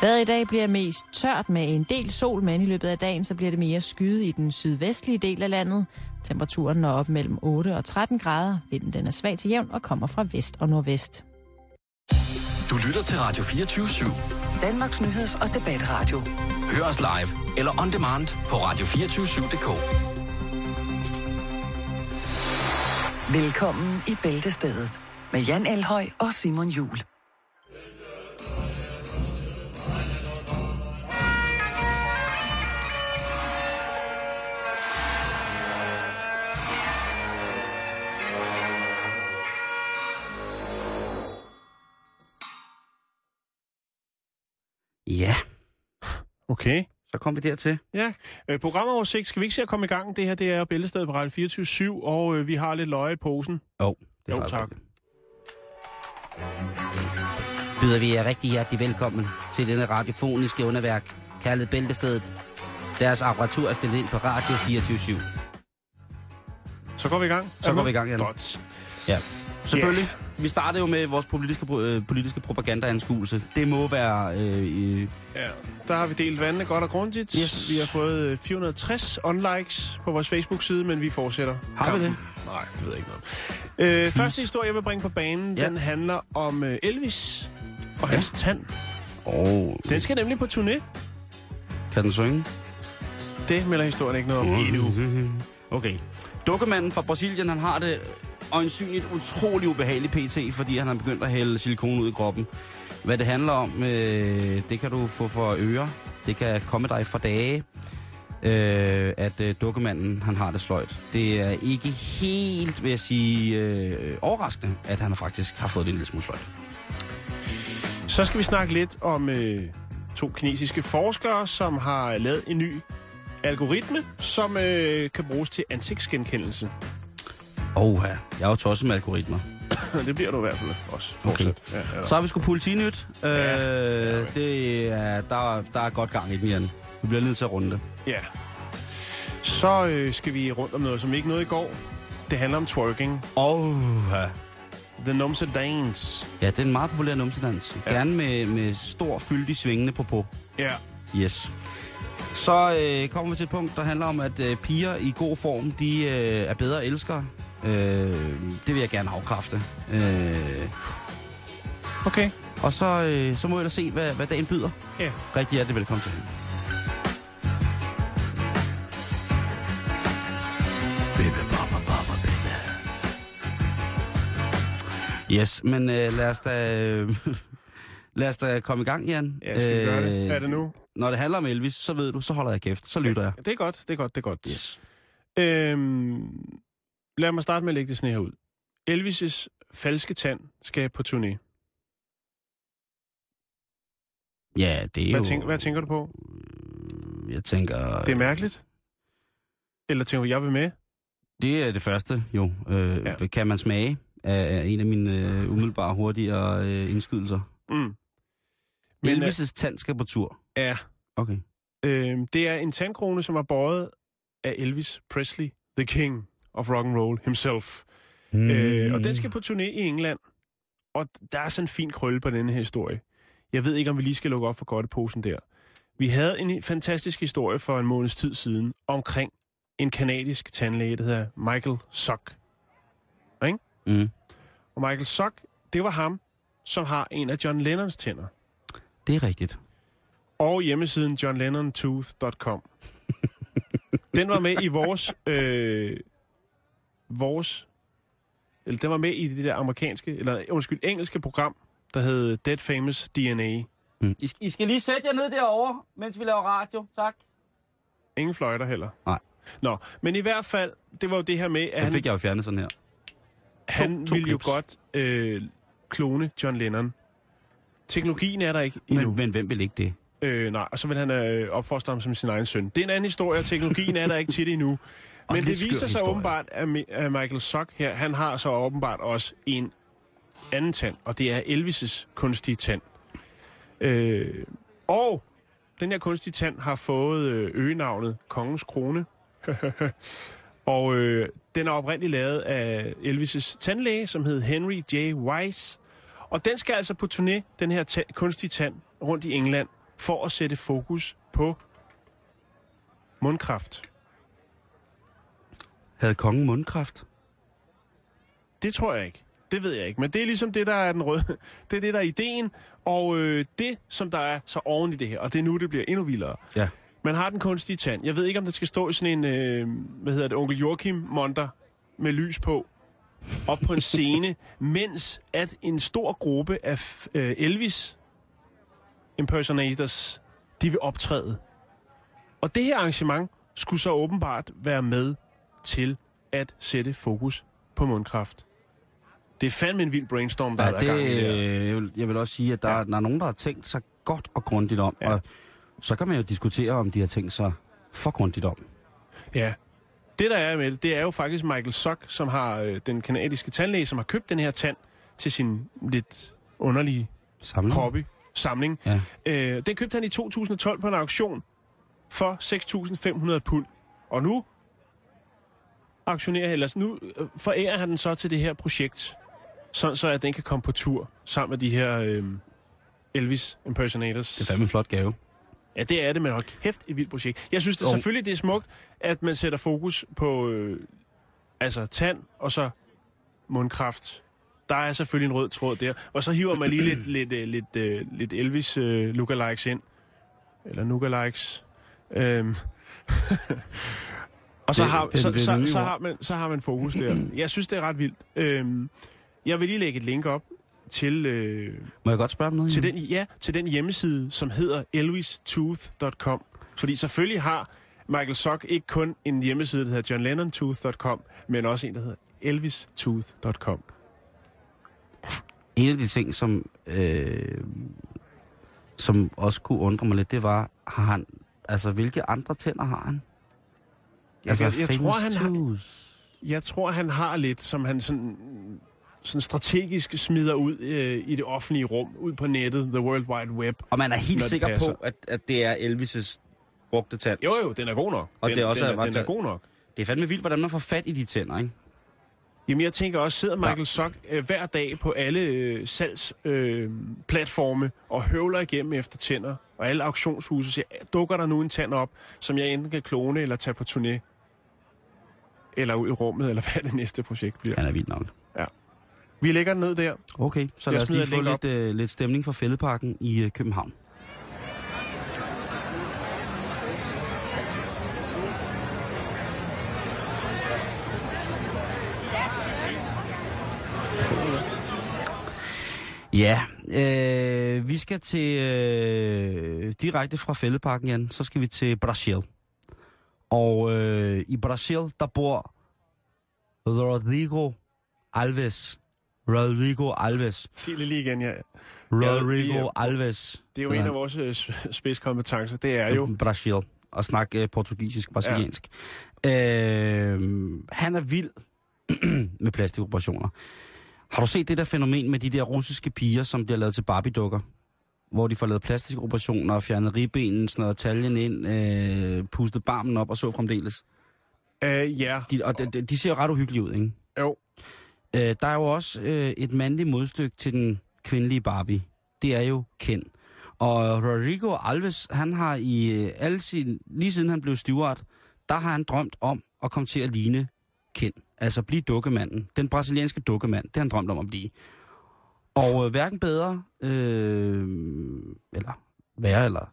Vejret i dag bliver mest tørt med en del sol, men i løbet af dagen så bliver det mere skyet i den sydvestlige del af landet. Temperaturen når op mellem 8 og 13 grader. Vinden den er svag til jævn og kommer fra vest og nordvest. Du lytter til Radio 24 /7. Danmarks nyheds- og debatradio. Hør os live eller on demand på radio247.dk. Velkommen i Bæltestedet med Jan Elhøj og Simon Jul. Okay. så kom vi dertil. Ja, øh, programoversigt. Skal vi ikke se at komme i gang? Det her det er Bæltestedet på Radio 24 og øh, vi har lidt løje i posen. Jo, det er Jo, faktisk tak. Byder vi jer rigtig hjertelig velkommen til denne radiofoniske underværk, kaldet Bæltestedet. Deres apparatur er stillet ind på Radio 24 Så går vi i gang. Så går vi i gang, Jan. Godt. Ja, selvfølgelig. Yeah. Vi startede jo med vores politiske, øh, politiske propagandaanskuelse. Det må være... Øh, øh, Ja, der har vi delt vandene godt og grundigt. Yes. Vi har fået øh, 460 unlikes på vores Facebook-side, men vi fortsætter. Har vi kampen. Nej, det ved jeg ikke noget. Øh, første historie, jeg vil bringe på banen, Ja. den handler om øh, Elvis og hans tand. oh, Den skal nemlig på turné. kan den synge? Det melder historien ikke noget om endnu. Okay. Dukkemanden fra Brasilien, han har det øjensynligt utrolig ubehagelig pt, fordi han har begyndt at hælde silikon ud i kroppen. Hvad det handler om, øh, det kan du få for øre. Det kan komme dig for dage, øh, at øh, dukkemanden han har det sløjt. Det er ikke helt, vil jeg sige, øh, overraskende, at han faktisk har fået det en lille smule sløjt. Så skal vi snakke lidt om øh, to kinesiske forskere, som har lavet en ny algoritme, som øh, kan bruges til ansigtsgenkendelse. Åh, jeg er jo tosset med algoritmer. det bliver du i hvert fald også. Fortsat. Ja, ja. Så har vi sgu politinyt. Øh, Ja. det er, der, er- der er godt gang i den, Jan. Vi bliver nødt til at runde det. ja. Så øh, skal vi rundt om noget, som ikke nåede i går. Det handler om twerking. Oh, ja. The Numse Dance. ja, det er en meget populær numsedans. Ja. Gerne med, med stor fyldig svingende på på. Ja. Yes. Så øh, kommer vi til et punkt, der handler om, at øh, piger i god form, de øh, er bedre elskere. Øh, det vil jeg gerne afkræfte. Øh, Okay. og så, øh, så må jeg da se, hvad, hvad dagen byder. Ja. Rigtig hjertelig velkommen til. Yes, men øh, lad os da... Øh, lad os da komme i gang, Jan. Ja, skal vi gøre det? Øh, Er det nu? Når det handler om Elvis, så ved du, så holder jeg kæft. Så lytter jeg. Det er godt, det er godt, det er godt. Yes. Øhm, lad mig starte med at lægge det sådan her ud. Elvis' falske tand skal på turné. Ja, det er Hvad, jo... tænk, hvad tænker du på? Jeg tænker... Det er mærkeligt? Eller tænker du, jeg vil med? Det er det første, jo. Øh, Ja. Kan man smage af, en af mine øh, umiddelbare hurtigere øh, indskydelser? Mm. Men, Men, Elvis' tand skal på tur. Ja. Okay. Øhm, det er en tandkrone, som er båret af Elvis Presley, the king of rock and roll himself. Mm. Øh, og den skal på turné i England. Og der er sådan en fin krølle på denne her historie. Jeg ved ikke, om vi lige skal lukke op for godteposen der. Vi havde en fantastisk historie for en måneds tid siden omkring en kanadisk tandlæge, der hedder Michael Sock. Mm. Og Michael Sock, det var ham, som har en af John Lennons tænder. Det er rigtigt. Og hjemmesiden johnlennontooth.com. Den var med i vores... Øh, vores... Eller den var med i det der amerikanske, eller undskyld, engelske program, der hed Dead Famous DNA. Mm. I, I skal lige sætte jer ned derovre, mens vi laver radio. Tak. Ingen fløjter heller. Nej. Nå, men i hvert fald, det var jo det her med, at Den han, fik jeg jo fjernet sådan her. han to ville jo clips. godt øh, klone John Lennon. Teknologien er der ikke endnu. Men, men hvem vil ikke det? Øh, nej, og så vil han øh, opfostre ham som sin egen søn. Det er en anden historie, og teknologien er der ikke til det endnu. Men det viser sig åbenbart, at Mi- at Michael Sock her, han har så åbenbart også en anden tand, og det er Elvis' kunstige tand. Øh, og den her kunstige tand har fået øh, øgenavnet Kongens Krone. og øh, den er oprindeligt lavet af Elvis' tandlæge, som hed Henry J. Weiss. Og den skal altså på turné, den her ta- kunstige tand, rundt i England. for at sætte fokus på mundkraft. Havde kongen mundkraft? Det tror jeg ikke. Det ved jeg ikke. Men det er ligesom det, der er den røde. Det er det, der er ideen. Og øh, det, som der er så oven i det her, og det er nu, det bliver endnu vildere. Ja. Man har den kunstige tand. Jeg ved ikke, om det skal stå i sådan en, øh, hvad hedder det, onkel Joachim monter med lys på, op på en scene, mens at en stor gruppe af øh, Elvis impersonators, de vil optræde. Og det her arrangement skulle så åbenbart være med til at sætte fokus på mundkraft. Det er fandme en vild brainstorm, der Ja, er det, i gang i det øh, jeg, vil, jeg vil også sige, at der, Ja. ja. der er nogen, der har tænkt sig godt og grundigt om. Ja. Og så kan man jo diskutere, om de har tænkt sig for grundigt om. Ja. Det, der er med det, det er jo faktisk Michael Sock, som har øh, den kanadiske tandlæge, som har købt den her tand til sin lidt underlige Samlet. hobby, samling. Ja. Øh, den købte han i 2012 på en auktion for 6.500 pund. Og nu aktionerer, eller nu øh, forærer han den så til det her projekt, sådan så at den kan komme på tur sammen med de her øh, Elvis impersonators. Det er fandme en flot gave. Ja, det er det, men hold kæft, et vildt projekt. Jeg synes det Jo. selvfølgelig, det er smukt, at man sætter fokus på øh, altså tand og så mundkraft. Der er selvfølgelig en rød tråd der. Og så hiver man lige lidt, lidt, øh, lidt, øh, lidt Elvis øh, lookalikes ind. Eller lookalikes. Øhm. og så har, det- så, er så, det nye så, ord. har man, så har man fokus der. Jeg synes, det er ret vildt. Øhm. Jeg vil lige lægge et link op til... Øh, Må jeg godt spørge om noget? til den, ja, til den hjemmeside, som hedder elvistooth.com. Fordi selvfølgelig har Michael Sock ikke kun en hjemmeside, der hedder johnlennontooth.com, men også en, der hedder elvistooth.com. En af de ting, som, øh, som også kunne undre mig lidt, det var, har han, altså hvilke andre tænder har han? Jeg, jeg, jeg, famous tror, han har, jeg tror, han har lidt, som han sådan, sådan strategisk smider ud øh, i det offentlige rum, ud på nettet, the world wide web. Og man er helt sikker på, at, at det er Elvis' brugte tand. Jo, jo, den er god nok. Og den, det er også den, ret den er god nok. Det er fandme vildt, hvordan man får fat i de tænder, ikke? Jamen, jeg tænker også, sidder Michael Sock øh, hver dag på alle øh, salgsplatforme øh, og høvler igennem efter tænder, og alle auktionshuse siger, dukker der nu en tand op, som jeg enten kan klone eller tage på turné, eller ud i rummet, eller hvad det næste projekt bliver. Han er vildt nok. Vi lægger den ned der. Okay, så lad os lige få lidt, øh, lidt stemning fra Fældeparken i øh, København. Ja, øh, vi skal til øh, direkte fra Fældeparken, Jan. Så skal vi til Brasil. Og øh, i Brasil, der bor Rodrigo Alves. Rodrigo Alves. Sig det lige igen, ja. Rodrigo Ja, Alves. Det er jo en af vores øh, spidskompetencer. Det er jo... Brasil. Og snakke øh, portugisisk, brasiliansk. Ja. Øh, han er vild med plastikoperationer. Har du set det der fænomen med de der russiske piger, som bliver lavet til Barbie-dukker? Hvor de får lavet plastikoperationer og fjernet ribbenen, snøret taljen ind, øh, pustet barmen op og så fremdeles. Øh, ja, De, og de, de, de ser jo ret uhyggelige ud, ikke? jo. Øh, der er jo også øh, et mandligt modstykke til den kvindelige Barbie. Det er jo Ken. Og Rodrigo Alves, han har i øh, alle sin, lige siden han blev steward, der har han drømt om at komme til at ligne Ken. Altså blive dukkemanden. Den brasilianske dukkemand, det har han drømt om at blive. Og øh, hverken bedre, øh, eller værre, eller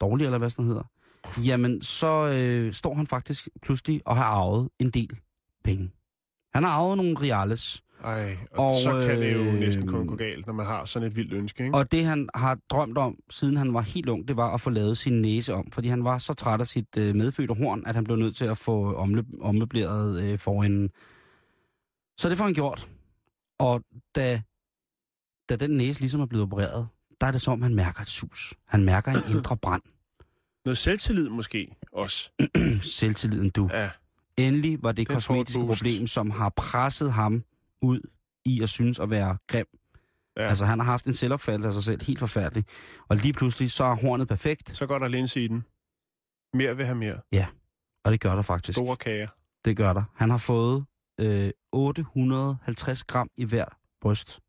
dårlig, eller hvad sådan hedder, jamen så øh, står han faktisk pludselig og har arvet en del penge. Han har arvet nogle reales, Ej, og, og så kan det jo øh, næsten kun gå galt, når man har sådan et vildt ønske, ikke? og det han har drømt om, siden han var helt ung, det var at få lavet sin næse om. Fordi han var så træt af sit øh, medfødte horn, at han blev nødt til at få omløb, ommøbleret øh, forenden. Så det får han gjort. Og da, da den næse ligesom er blevet opereret, der er det som, han mærker et sus. Han mærker en indre brand. Noget selvtillid måske også. Selvtilliden, du. Ja, Endelig var det Den kosmetiske problem, som har presset ham ud i at synes at være grim. ja. Ja. Altså, han har haft en selvopfattelse af sig selv helt forfærdelig. Og lige pludselig, så er hornet perfekt, Så går der linse i den. Mere vil have mere. og det gør der faktisk. Store kager. Det gør der. Han har fået øh, 850 gram i hver bryst.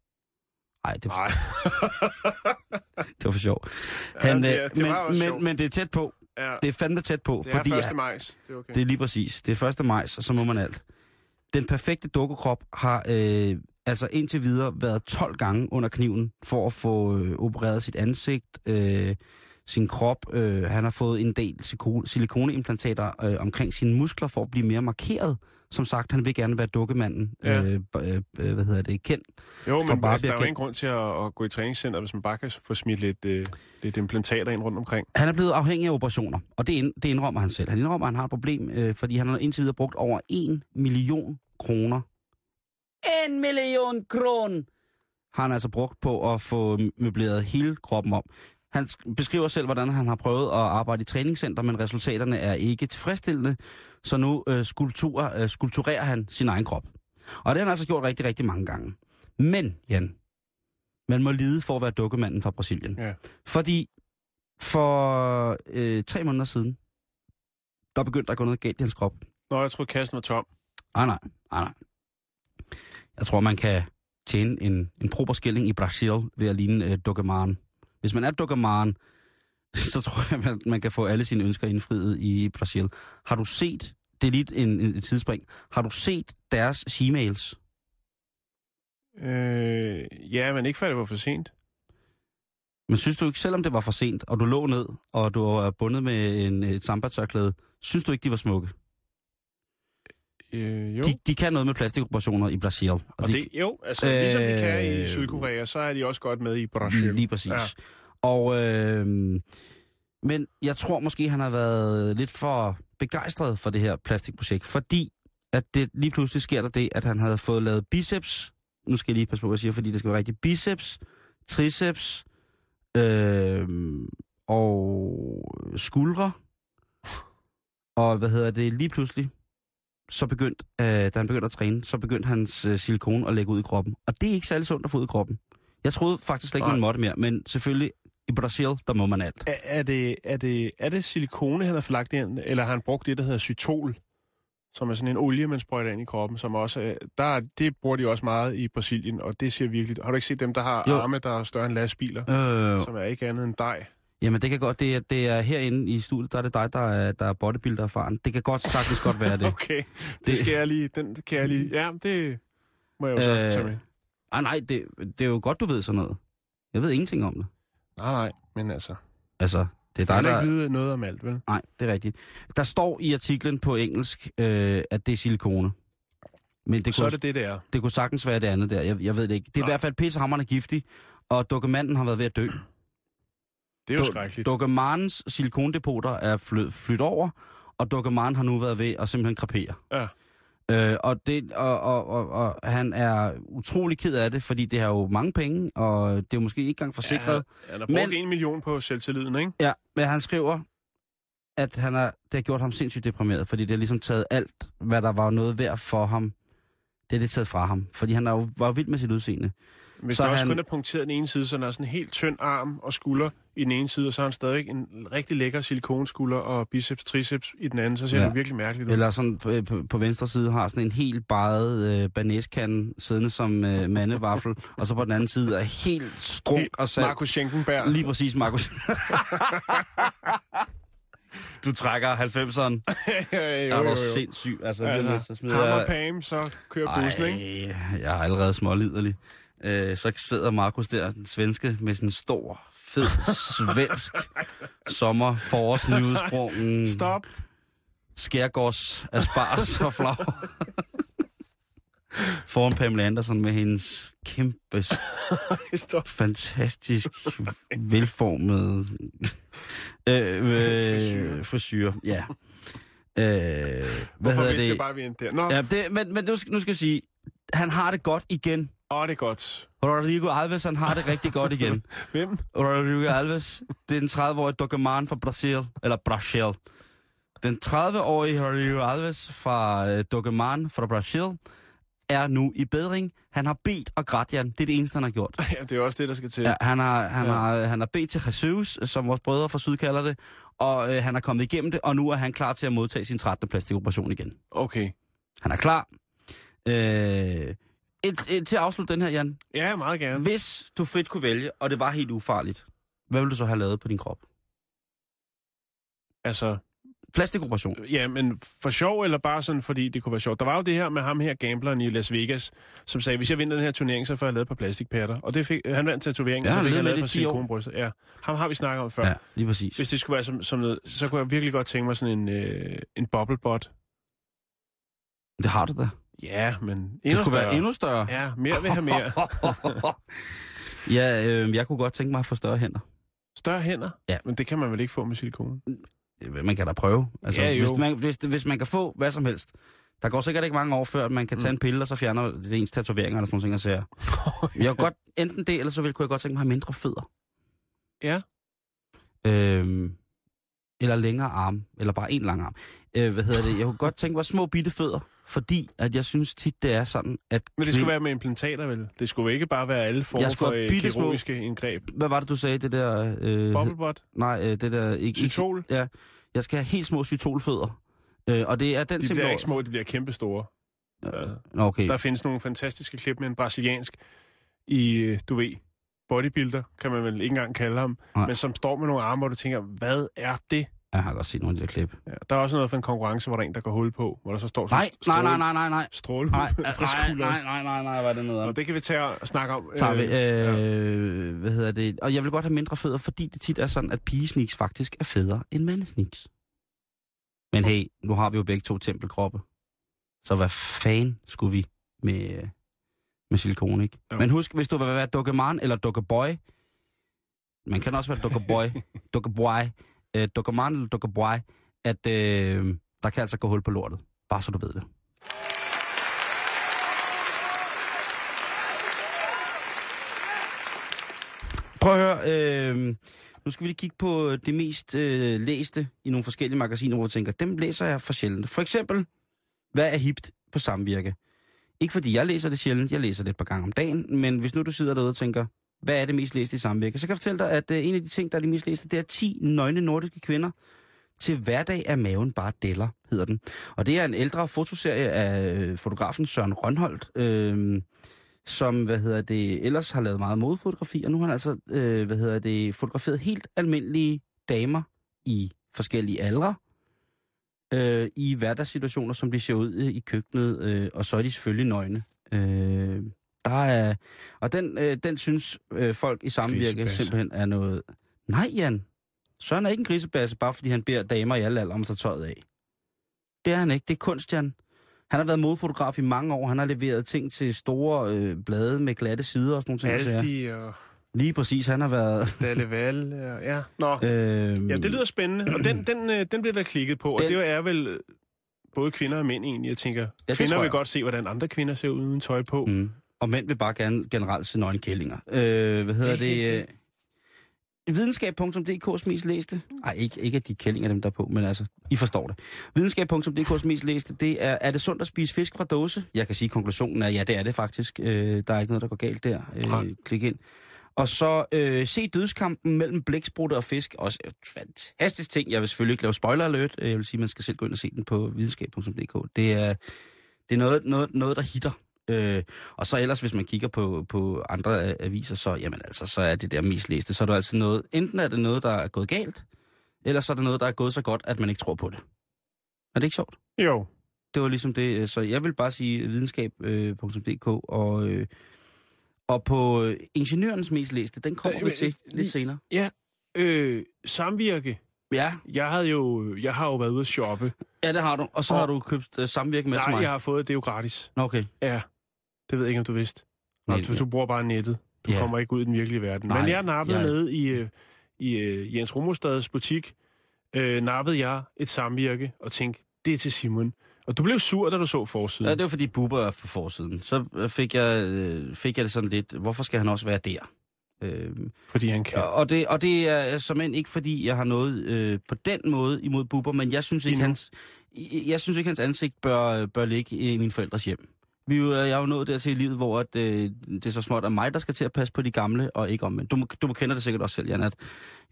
Ej, det, Nej. det var for sjov. Ja, Han, det er- øh, det men, var men, sjovt. men det er tæt på. Ja, Det er fandme tæt på, det er fordi 1. majs. Det er okay. det er lige præcis. Det er 1. maj, og så må man alt. Den perfekte dukkekrop har øh, altså indtil videre været 12 gange under kniven for at få øh, opereret sit ansigt, øh, sin krop. Øh, han har fået en del silikoneimplantater øh, omkring sine muskler for at blive mere markeret. Som sagt, han vil gerne være dukkemanden. Ja. Øh, øh, øh, hvad hedder det? Kendt. Jo, men bare altså, der er jo ingen grund til at, at gå i træningscenter, hvis man bare kan få smidt lidt, øh, lidt implantater ind rundt omkring. Han er blevet afhængig af operationer, og det, ind, det indrømmer han selv. Han indrømmer, at han har et problem, øh, fordi han har indtil videre brugt over 1 million kroner. 1 million kroner har han altså brugt på at få møbleret hele kroppen om. Han sk- beskriver selv, hvordan han har prøvet at arbejde i træningscenter, men resultaterne er ikke tilfredsstillende, så nu øh, skulptur, øh, skulpturerer han sin egen krop. Og det har han altså gjort rigtig, rigtig mange gange. Men, Jan, man må lide for at være dukkemanden fra Brasilien. Ja. Fordi for øh, tre måneder siden, der begyndte der at gå noget galt i hans krop. Nå, jeg troede, kassen var tom. Nej, nej, nej, nej. Jeg tror, man kan tjene en, en proper skilling i Brasil ved at ligne øh, Dukkermaren. Hvis man er Dukkermaren, så tror jeg, man, man kan få alle sine ønsker indfriet i Brasil. Har du set, det er lige en, en, tidsspring, har du set deres e-mails? Øh, ja, men ikke før det var for sent. Men synes du ikke, selvom det var for sent, og du lå ned, og du var bundet med en, et samba-tørklæde, synes du ikke, de var smukke? Øh, jo. De, de kan noget med plastikoperationer i Brasil. Og, og de, det, jo, altså øh, ligesom de kan i Øh, Sydkorea, så er de også godt med i Brasil. Lige præcis. Ja. Og, øh, men jeg tror måske, han har været lidt for begejstret for det her plastikprojekt, fordi at det lige pludselig sker der det, at han havde fået lavet biceps. Nu skal jeg lige passe på, hvad jeg siger, fordi det skal være rigtigt. Biceps, triceps øh, og skuldre. Og hvad hedder det, lige pludselig, så begyndte, øh, da han begyndte at træne, så begyndte hans øh, silikon at lægge ud i kroppen. Og det er ikke særlig sundt at få ud i kroppen. Jeg troede faktisk slet ikke, man måtte mere, men selvfølgelig i Brasil, der må man alt. Er, er, det, er, det, er det silikone, han har forlagt ind, eller har han brugt det, der hedder cytol, som er sådan en olie, man sprøjter ind i kroppen, som også er, der, er- det bruger de også meget i Brasilien, og det ser virkelig... Har du ikke set dem, der har Jo. arme, der er større end lastbiler, Øh, som er ikke andet end dej? jamen det kan godt, det er, det er herinde i studiet, der er det dig, der er, der er bodybuilder erfaren. Det kan godt sagtens godt være det. Okay, det, Det- skal jeg lige... Den kan jeg lige... Ja, det må jeg jo så Øh, tage med. Ah, nej, det, det er jo godt, du ved sådan noget. Jeg ved ingenting om det. Nej, nej, men altså... Altså, det er Der dig, er der... ikke vide noget om alt, vel? Nej, det er rigtigt. Der står i artiklen på engelsk, øh, at det er silikone. Men det Så kunne, er det det, der. det kunne sagtens være det andet der. Jeg, jeg ved det ikke. Det er Nej. i hvert fald pissehammerende giftigt, og dokumanten har været ved at dø. Det er jo Du- skrækkeligt. Dokumarens silikondepoter er flyt, flyttet over, og Dokemaren har nu været ved at simpelthen krepere. Ja. Øh, og, det, og, og, og, og han er utrolig ked af det, fordi det har jo mange penge, og det er jo måske ikke engang forsikret. Ja, han har brugt Men- en million på selvtilliden, ikke? Ja, men han skriver, at han har, det har gjort ham sindssygt deprimeret, fordi det har ligesom taget alt, hvad der var noget værd for ham, det er det taget fra ham. Fordi han er jo, var jo vild med sit udseende. Hvis Så der også han- kun er punkteret den ene side, så han har sådan en helt tynd arm og skulder i den ene side, og så har han stadig en rigtig lækker silikonskulder og biceps, triceps i den anden, så ser Ja. det virkelig mærkeligt ud. Eller sådan på, på, på venstre side har sådan en helt baret øh, banæskande siddende som øh, mandevaffel, og så på den anden side er helt strunk og salt. Markus Schenkenberg. Lige præcis, Markus. du trækker 90'eren. ja, Er jo, jo, jo. sindssyg? Altså, Altså, så smider jeg... Pam, så kører bussen, ikke? Jeg er allerede småliderlig. Øh, så sidder Markus der, den svenske, med sådan en stor, fed, svensk sommer forårsnyudsprungen Stop. skærgårds aspars og flag. Foran Pamela Andersen med hendes kæmpe, Stop. fantastisk velformede øh, øh, frisyr. Ja. Øh, hvad Hvorfor hedder det? jeg bare, vi endte der? Nå, Ja, det, men, men nu, skal, nu skal jeg sige, han har det godt igen. Åh, det er godt. Rodrigo Alves, han har det rigtig godt igen. Hvem? Rodrigo Alves, det er den 30-årige Dogeman fra Brasil, eller Brasil. Den 30-årige Rodrigo Alves fra øh, Dogeman fra Brasil er nu i bedring. Han har bedt og grædt, Jan. Det er det eneste, han har gjort. Ja, det er også det, der skal til. Ja, han, har, han, ja. har, han har bedt til Jesus, som vores brødre fra Syd kalder det, og øh, han er kommet igennem det, og nu er han klar til at modtage sin 13. plastikoperation igen. Okay. Han er klar. Øh, et, et, til at afslutte den her, Jan. Ja, meget gerne. Hvis du frit kunne vælge, og det var helt ufarligt, hvad vil du så have lavet på din krop? Altså, Plastikoperation. ja, men for sjov, eller bare sådan, fordi det kunne være sjovt. Der var jo det her med ham her, gambleren i Las Vegas, som sagde, hvis jeg vinder den her turnering, så får jeg lavet et par plastikpatter. Og det fik, han vandt tatoveringen, Ja, så fik han lavet det et i par 10 år. silikonbryster. Ja, ham har vi snakket om før. Ja, Ja. lige præcis. Hvis det skulle være som, som noget, så kunne jeg virkelig godt tænke mig sådan en, øh, en bobblebot. Det har du da. Ja, men endnu Det skulle større. være endnu større. Ja, mere vil have mere. ja, øh, jeg kunne godt tænke mig at få større hænder. Større hænder? Ja. Men det kan man vel ikke få med silikon? Øh, Man kan da prøve. Altså, Ja, jo. hvis, man, hvis, hvis man kan få hvad som helst. Der går sikkert ikke mange år før, at man kan tage en pille, og så fjerner det ens tatoveringer eller sådan nogle ting, jeg ser. Jeg godt, enten det, eller så ville, kunne jeg godt tænke mig at have mindre fødder. Ja. Øhm, eller længere arm, eller bare en lang arm. Øh, hvad hedder det? Jeg kunne godt tænke mig små bitte fødder, fordi at jeg synes tit, det er sådan, at... Men det skulle være med implantater, vel? Det skulle ikke bare være alle former for øh, bitte små- kirurgiske indgreb. Hvad var det, du sagde, det der... Øh, Bobblebot? Nej, øh, det der... Ikke, ikke, Cytol? ja, jeg skal have helt små cytolfødder. Øh, og det er den De bliver simpelthen... ikke små, de bliver kæmpe store. Nå, Okay. Der findes nogle fantastiske klip med en brasiliansk i, øh, du ved, bodybuilder, kan man vel ikke engang kalde ham, Nej. men som står med nogle arme, hvor du tænker, hvad er det? Jeg har godt set nogle af de der klip. Ja, der er også noget for en konkurrence, hvor der er en, der går hul på, hvor der så står Nej, nej, nej, nej, nej, nej. stråle Nej, nej, nej, nej, nej, nej, hvad er det noget om? Og det kan vi tage og snakke om. Tager vi, ja. øh, hvad hedder det? Og jeg vil godt have mindre fødder, fordi det tit er sådan, at pigesniks faktisk er federe end mandesniks. Men hey, nu har vi jo begge to tempelkroppe. Så hvad fanden skulle vi med, øh, med silikon, ikke? Jo. Men husk, hvis du vil være dukkeman eller dukkeboy, man kan også være dukkeboy, dukkeboy, øh, dukkeman eller dukkeboy, at øh, der kan altså gå hul på lortet. Bare så du ved det. Prøv at høre, øh, nu skal vi lige kigge på det mest øh, læste i nogle forskellige magasiner, hvor jeg tænker, dem læser jeg for sjældent. For eksempel, hvad er hipt på samvirke? Ikke fordi jeg læser det sjældent, jeg læser det et par gange om dagen, men hvis nu du sidder derude og tænker, hvad er det mest læste i samvirke, så kan jeg fortælle dig, at øh, en af de ting, der er det mest læste, det er 10 nøgne nordiske kvinder. Til hverdag er maven bare deller, hedder den. Og det er en ældre fotoserie af øh, fotografen Søren Rønholdt, øh, som, hvad hedder det, ellers har lavet meget modefotografi, og nu har han altså, øh, hvad hedder det, fotograferet helt almindelige damer i forskellige aldre, øh, i hverdagssituationer, som de ser ud i køkkenet, øh, og så er de selvfølgelig nøgne. Øh, der er, og den, øh, den synes øh, folk i samvirke simpelthen er noget... Nej, Jan. Søren er ikke en grisebasse, bare fordi han beder damer i alle aldre om at tage tøjet af. Det er han ikke. Det er kunst, Jan. Han har været modefotograf i mange år. Han har leveret ting til store øh, blade med glatte sider og sådan og sager. Aldi og Lige præcis. Han har været... Dalle Val. og- Ja, nå. Øh, Ja, det lyder spændende, og den, den, øh, den bliver der klikket på, og Den- det er vel øh, både kvinder og mænd egentlig. Jeg tænker, det kvinder vil godt se, hvordan andre kvinder ser ud uden tøj på. Mm. Og mænd vil bare gerne generelt se nøgenkællinger. Øh, hvad hedder det? Øh, Videnskab.dk's mest læste. Nej, ikke, ikke at de kællinger dem der er på, men altså, I forstår det. Videnskab.dk's mest læste, det er, er det sundt at spise fisk fra dåse? Jeg kan sige, at konklusionen er, ja, det er det faktisk. Øh, der er ikke noget, der går galt der. Nej. Øh, klik ind. Og så øh, se dødskampen mellem blæksprutte og fisk. Også et fantastisk ting. Jeg vil selvfølgelig ikke lave spoiler alert. Øh, Jeg vil sige, at man skal selv gå ind og se den på videnskab.dk. Det er, det er noget, noget, noget, der hitter. Øh, og så ellers, hvis man kigger på, på andre øh, aviser, så, jamen altså, så er det der mest læste. Så er det altid noget, enten er det noget, der er gået galt, eller så er det noget, der er gået så godt, at man ikke tror på det. Er det ikke sjovt? Jo, Det var ligesom det. øh, Så jeg vil bare sige videnskab.dk, og, øh, og på øh, ingeniørens mest læste, den kommer vi til lidt senere. øh, samvirke. Ja, Jeg, havde jo, jeg har jo været ude at shoppe. ja det har du. Og så Og- har du købt øh, samvirke med Nej, mig. jeg har fået, det er jo gratis. Okay. Ja, det ved jeg ikke, om du vidste. Nå, du, du bruger bare nettet. Du Ja. kommer ikke ud i den virkelige verden. Nej, Men jeg nappede jeg- nede i, øh, i øh, Jens Romostads butik, øh, nappede jeg et samvirke og tænkte, det er til Simon. Og du blev sur, da du så forsiden. Ja, det var fordi Bubber er på forsiden. Så øh, fik jeg, øh, fik jeg det sådan lidt, hvorfor skal han også være der? Øh, Fordi han kan. Og, det, og det er som end ikke fordi, jeg har noget øh, på den måde imod Bubber, men jeg synes ikke, hans, jeg, synes ikke, hans ansigt bør, bør ligge i min forældres hjem. Vi er jo, jeg er jo nået dertil i livet, hvor at, øh, det er så småt er mig, der skal til at passe på de gamle, og ikke omvendt. Du, må- du må kender det sikkert også selv, Jan, at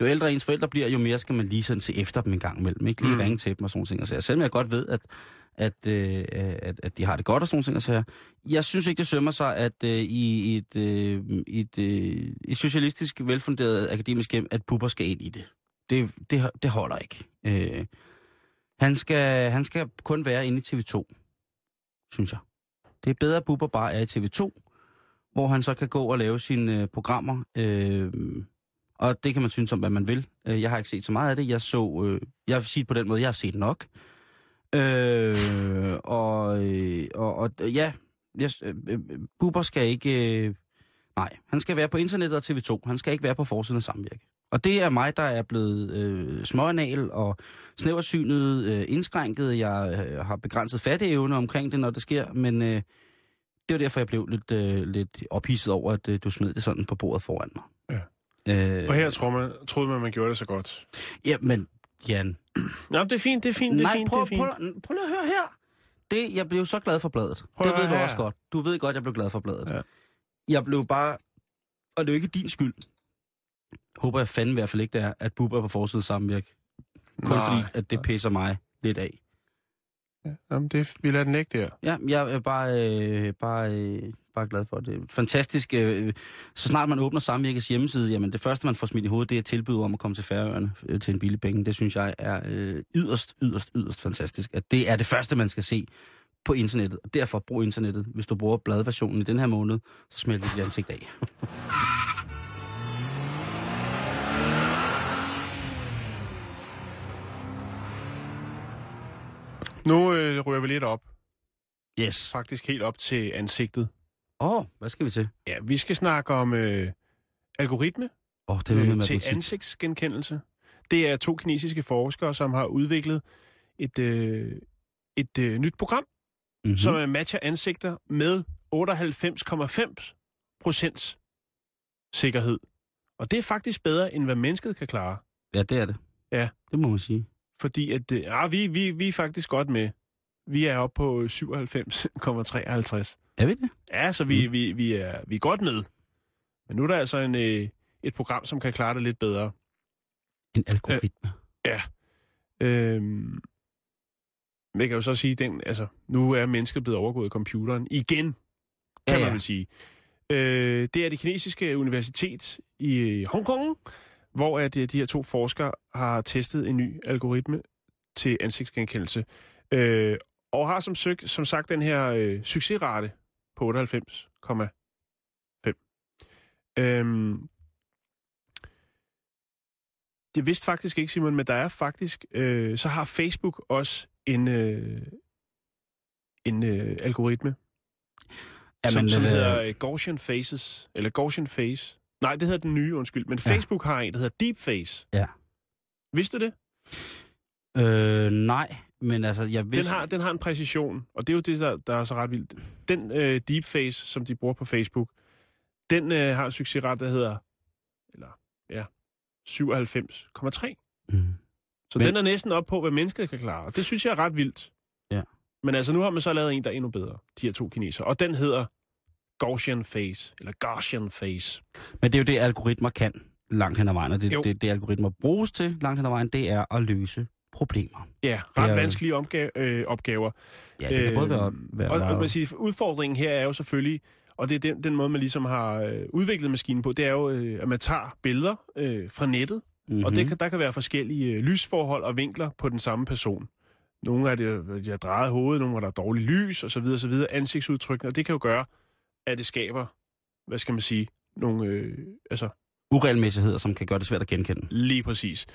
jo ældre ens forældre bliver, jo mere skal man lige sådan se efter dem en gang imellem. Ikke lige Mm. ringe til dem og sådan ting. Og så, selvom jeg godt ved, at, at, øh, at, at de har det godt og sådan ting. Så jeg synes ikke, det sømmer sig, at øh, i et, øh, et, øh, et socialistisk velfunderet akademisk hjem, at Bubber skal ind i det. Det, det, det holder ikke. Øh, han, skal, han skal kun være inde i TV2, synes jeg. Det er bedre, at Bubber bare er i TV2, hvor han så kan gå og lave sine øh, programmer. Øh, og det kan man synes om, hvad man vil. Øh, jeg har ikke set så meget af det. Jeg så, øh, jeg vil sige det på den måde, jeg har set nok. Øh, og, øh, og, og øh, ja, jeg, øh, øh, Bubber skal ikke... Øh, nej, han skal være på internettet og TV2. Han skal ikke være på forsiden af samvirke. Og det er mig, der er blevet øh, småanal og snæversynet, øh, indskrænket. Jeg øh, har begrænset fatteevne omkring det, når det sker, men øh, det var derfor, jeg blev lidt, øh, lidt ophidset over, at øh, du smed det sådan på bordet foran mig. Ja. Øh, Og her tror man, troede man, man gjorde det så godt. Ja, men Jan... Nå, det er fint, det er fint, det er Nej, fint, prøv, det er fint. prøv, prøv lige at høre her. Det, jeg blev så glad for bladet. Prøv det ved du også godt. Du ved godt, jeg blev glad for bladet. Ja. Jeg blev bare... Og det er jo ikke din skyld. Håber jeg fandme i hvert fald ikke, det er, at Bubber er på forsiden samvirk. Kun Nej. fordi, at det pisser mig lidt af. Jamen, det, vi lader den ligge der. Ja, jeg er bare, øh, bare, øh, bare glad for det. Fantastisk. Øh, så snart man åbner Samvirkes hjemmeside, jamen det første, man får smidt i hovedet, det er tilbud om at komme til Færøerne øh, til en billig penge. Det synes jeg er øh, yderst, yderst, yderst fantastisk. At det er det første, man skal se på internettet. Og derfor brug internettet. Hvis du bruger bladversionen i den her måned, så smelter dit ansigt af. Nu øh, ryger vi lidt op. Yes. Faktisk helt op til ansigtet. Åh, oh, hvad skal vi til? Ja, vi skal snakke om øh, algoritme oh, det er øh, med til ansigtsgenkendelse. Det er to kinesiske forskere, som har udviklet et, øh, et øh, nyt program, Mm-hmm. mm-hmm. som øh, matcher ansigter med 98,5 procents sikkerhed. Og det er faktisk bedre, end hvad mennesket kan klare. Ja, det er det. Ja. Det må man sige. Fordi at, øh, ah, vi, vi, vi er faktisk godt med. Vi er oppe på 97,53. Er vi det? Ja, så vi, vi, vi, er, vi er godt med. Men nu er der altså en, øh, et program, som kan klare det lidt bedre. En algoritme. Øhm, men jeg kan jo så sige, den, altså, nu er mennesket blevet overgået af computeren igen, kan Ja, ja, ja. man vel sige. Øh, det er det kinesiske universitet i øh, Hongkong, hvor at, øh, de her to forskere har testet en ny algoritme til ansigtsgenkendelse. Øh, og har som, søg, som sagt den her øh, succesrate på 98,5. Øhm, det vidste faktisk ikke, Simon, men der er faktisk, øh, så har Facebook også en, øh, en øh, algoritme, Jamen, som, som øh, hedder øh, Gaussian Faces, eller Gaussian Face. Nej, det hedder den nye, undskyld. Men Ja. Facebook har en, der hedder Deep Face. Ja. Vidste du det? Øh, nej, men altså, jeg Den vidste... har, den har en præcision, og det er jo det, der, der er så ret vildt. Den øh, deepface, som de bruger på Facebook, den øh, har en succesret, der hedder, eller ja, 97,3. Mm. Så Men- den er næsten op på, hvad mennesket kan klare, og det synes jeg er ret vildt. Ja. Men altså, nu har man så lavet en, der er endnu bedre, de her to kinesere, og den hedder Gaussian Face, eller Gaussian Face. Men det er jo det, algoritmer kan langt hen ad vejen, og det, Jo. det, det algoritmer bruges til langt hen ad vejen, det er at løse problemer. Ja, ret Ja. vanskelige opga- øh, opgaver. Ja, det kan både være... være og, og man siger, udfordringen her er jo selvfølgelig, og det er den, den måde, man ligesom har øh, udviklet maskinen på, det er jo, øh, at man tager billeder øh, fra nettet, Mhm. mm-hmm. og det kan, der kan være forskellige øh, lysforhold og vinkler på den samme person. Nogle af det, de har drejet hovedet, nogle hvor der er dårligt lys, og så videre, så videre, ansigtsudtrykkene, og det kan jo gøre, at det skaber, hvad skal man sige, nogle, øh, altså Uregelmæssigheder, som kan gøre det svært at genkende. Lige præcis.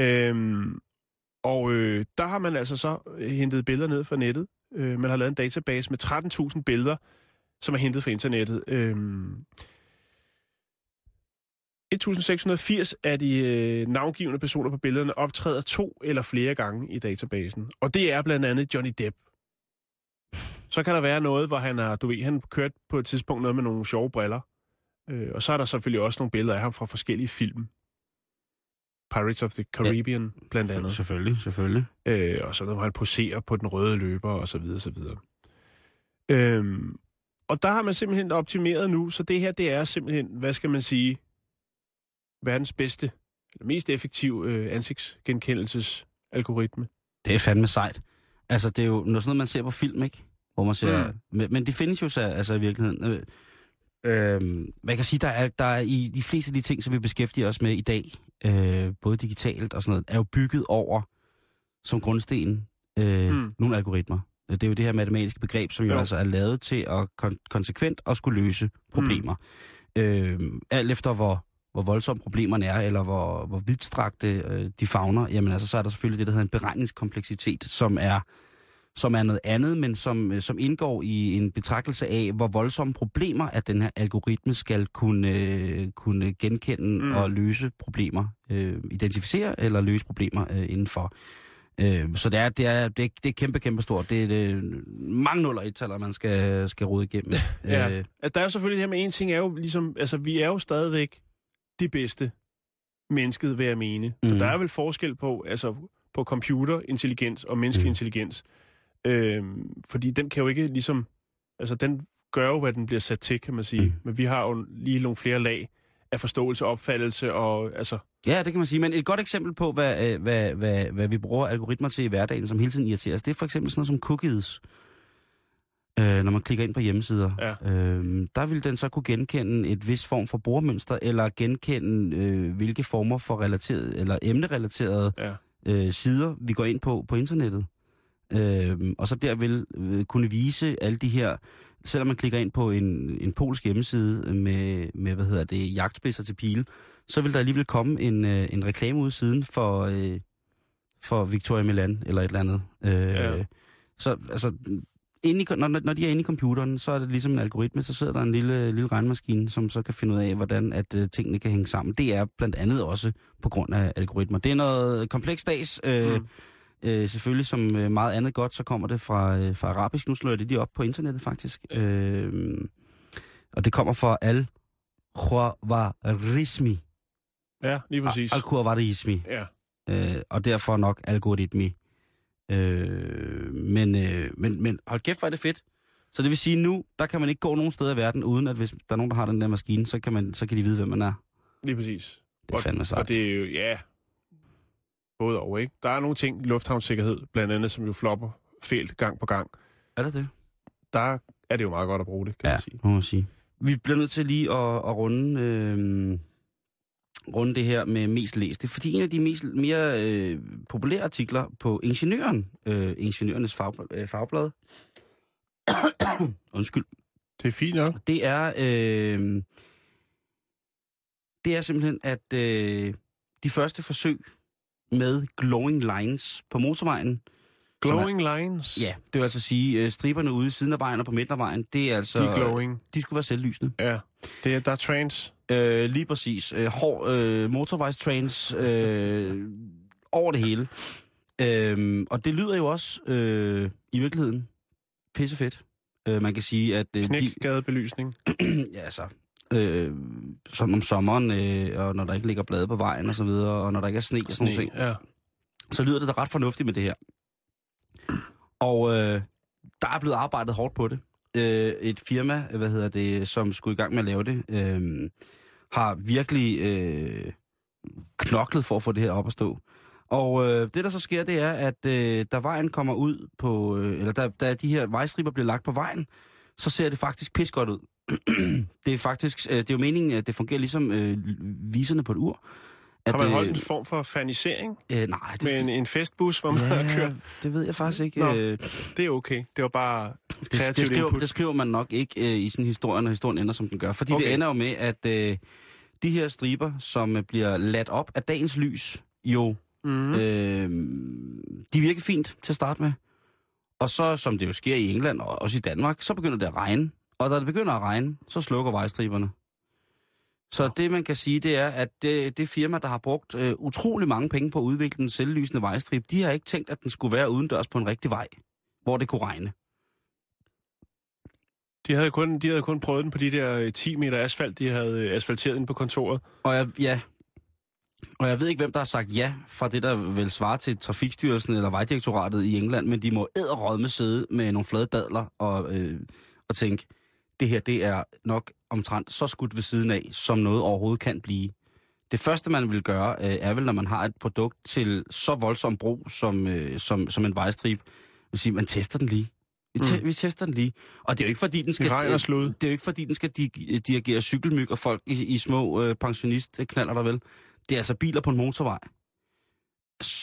Øhm, og øh, der har man altså så øh, hentet billeder ned fra nettet. Øh, man har lavet en database med 13.000 billeder, som er hentet fra internettet. Øhm, 1680 af de øh, navngivende personer på billederne optræder to eller flere gange i databasen. Og det er blandt andet Johnny Depp. Så kan der være noget, hvor han har, du ved, han kørt på et tidspunkt noget med nogle sjove briller. Øh, og så er der selvfølgelig også nogle billeder af ham fra forskellige film. Pirates of the Caribbean, ja. blandt andet. Selvfølgelig, selvfølgelig. Øh, og så noget, hvor han poserer på den røde løber, og så videre, så videre. Øhm, og der har man simpelthen optimeret nu, så det her, det er simpelthen, hvad skal man sige, verdens bedste, eller mest effektive øh, ansigtsgenkendelsesalgoritme. Det er fandme sejt. Altså, det er jo noget, sådan noget, man ser på film, ikke? Hvor man ser... Mm. Men, men det findes jo så, altså i virkeligheden. Øh, øh, man kan sige, der er, der er i de fleste af de ting, som vi beskæftiger os med i dag, øh, både digitalt og sådan noget, er jo bygget over som grundsten øh, Mm. mm. nogle algoritmer. Det er jo det her matematiske begreb, som jo, Jo. jo. altså er lavet til at kon- konsekvent at skulle løse problemer. Mm. Øh, alt efter hvor, hvor voldsomme problemerne er, eller hvor, hvor vidtstrakte øh, de fagner, jamen altså, så er der selvfølgelig det, der hedder en beregningskompleksitet, som er, som er noget andet, men som, øh, som indgår i en betragtelse af, hvor voldsomme problemer, at den her algoritme skal kunne, øh, kunne genkende Mm. og løse problemer, øh, identificere eller løse problemer øh, indenfor. Øh, så det er, det, er, det, er, det er kæmpe, kæmpe stort. Det er det, mange nuller i taler, man skal, skal rode igennem. Ja. Øh, der er selvfølgelig det her med en ting, er jo ligesom, altså vi er jo stadigvæk det bedste mennesket, vil jeg mene. Så Mhm. der er vel forskel på, altså på computerintelligens og menneskelig Mhm. intelligens. Øhm, fordi den kan jo ikke ligesom, altså den gør jo, hvad den bliver sat til, kan man sige. Mhm. Men vi har jo lige nogle flere lag af forståelse, opfattelse og altså... Ja, det kan man sige. Men et godt eksempel på, hvad, øh, hvad, hvad, hvad vi bruger algoritmer til i hverdagen, som hele tiden irriterer os, det er for eksempel sådan noget som cookies. Øh, når man klikker ind på hjemmesider. Ja. Øh, der vil den så kunne genkende et vis form for brugermønster, eller genkende øh, hvilke former for relateret, eller emnerelaterede Ja. øh, sider, vi går ind på på internettet. Øh, og så der vil øh, kunne vise alle de her, selvom man klikker ind på en, en polsk hjemmeside med, med, hvad hedder det, jagtspidser til pile, så vil der alligevel komme en, øh, en reklame ud siden for, øh, for Victoria Milan eller et eller andet. Øh, Ja. Så altså, inde i, når, når de er inde i computeren, så er det ligesom en algoritme, så sidder der en lille, lille regnmaskine, som så kan finde ud af, hvordan at øh, tingene kan hænge sammen. Det er blandt andet også på grund af algoritmer. Det er noget komplekst dags. Øh, Mm. mm. Øh, selvfølgelig som øh, meget andet godt, så kommer det fra, øh, fra arabisk. Nu slår jeg det lige op på internettet faktisk. Øh, og det kommer fra al khwarizmi Ja, lige præcis. al khwarizmi Ja. øh, og derfor nok algoritmi. Øh, men, øh, men, men hold kæft, hvor er det fedt. Så det vil sige, nu, der kan man ikke gå nogen steder i verden, uden at hvis der er nogen, der har den der maskine, så kan, man, så kan de vide, hvem man er. Lige præcis. Det er fandme Og sejt. det er jo, ja, både og, ikke? Der er nogle ting, lufthavnssikkerhed, blandt andet, som jo flopper fælt gang på gang. Er det det? Der er det jo meget godt at bruge det, kan Ja, man sige. må man sige. Vi bliver nødt til lige at, at runde, øh, runde det her med mest læst. Det er fordi en af de mest, mere øh, populære artikler på Ingeniøren, øh, Ingeniørernes fag, øh, fagblad, undskyld, Det er fint nok. det er, øh, det er simpelthen, at øh, de første forsøg med glowing lines på motorvejen, Glowing lines. ja, det vil altså sige, øh, striberne ude i siden af vejen og på midten af vejen, det er altså, De er glowing. de skulle være selvlysende. Ja. Det er, der er trans. Øh, lige præcis. Øh, hård øh, motorvejstrains øh, over det hele. Øh, og det lyder jo også øh, i virkeligheden pissefedt. Øh, man kan sige, at... Øh, Knækgadebelysning. ja, altså, øh, som om sommeren, øh, og når der ikke ligger blade på vejen og så videre, og når der ikke er sne og sådan noget, Ja. så lyder det da ret fornuftigt med det her. Og øh, der er blevet arbejdet hårdt på det. Øh, et firma, hvad hedder det, som skulle i gang med at lave det, øh, har virkelig øh, knoklet for at få det her op at stå. Og øh, det, der så sker, det er, at øh, da vejen kommer ud på, øh, eller da, da de her vejstriber bliver lagt på vejen, så ser det faktisk pis godt ud. det er faktisk, øh, det er jo meningen, at det fungerer ligesom øh, viserne på et ur. At, Har man holdt øh, en form for fanisering øh, nej, det, med en, en festbus, hvor man har ja, kørt? det ved jeg faktisk ikke. Nå. Øh, Det er okay. Det var bare det, det, skriver, input. det skriver man nok ikke øh, i sådan en historie, når historien ender, som den gør. Fordi. Okay. det ender jo med, at øh, de her striber, som øh, bliver ladt op af dagens lys, jo, Mm. øh, de virker fint til at starte med. Og så, som det jo sker i England og også i Danmark, så begynder det at regne. Og da det begynder at regne, så slukker vejstriberne. Så det, man kan sige, det er, at det, det firma, der har brugt øh, utrolig mange penge på at udvikle den selvlysende vejstrib, de har ikke tænkt, at den skulle være udendørs på en rigtig vej, hvor det kunne regne. De havde, kun, de havde kun prøvet den på de der øh, 10 meter asfalt, de havde øh, asfalteret ind på kontoret. Og jeg, ja, og jeg ved ikke, hvem der har sagt ja fra det, der vil svare til Trafikstyrelsen eller Vejdirektoratet i England, men de må æderrådme sidde med nogle flade dadler og, øh, og tænke, det her det er nok omtrent så skudt ved siden af, som noget overhovedet kan blive. Det første, man vil gøre, øh, er vel, når man har et produkt til så voldsom brug som, øh, som, som en vejstrip, vil sige, man tester den lige. Vi, te- Mm. vi tester den lige. Og det er jo ikke fordi, den skal... Regn og slud. Det er jo ikke fordi, den skal di- dirigere cykelmyg og folk i, i små øh, pensionistknaller der vel. Det er altså biler på en motorvej.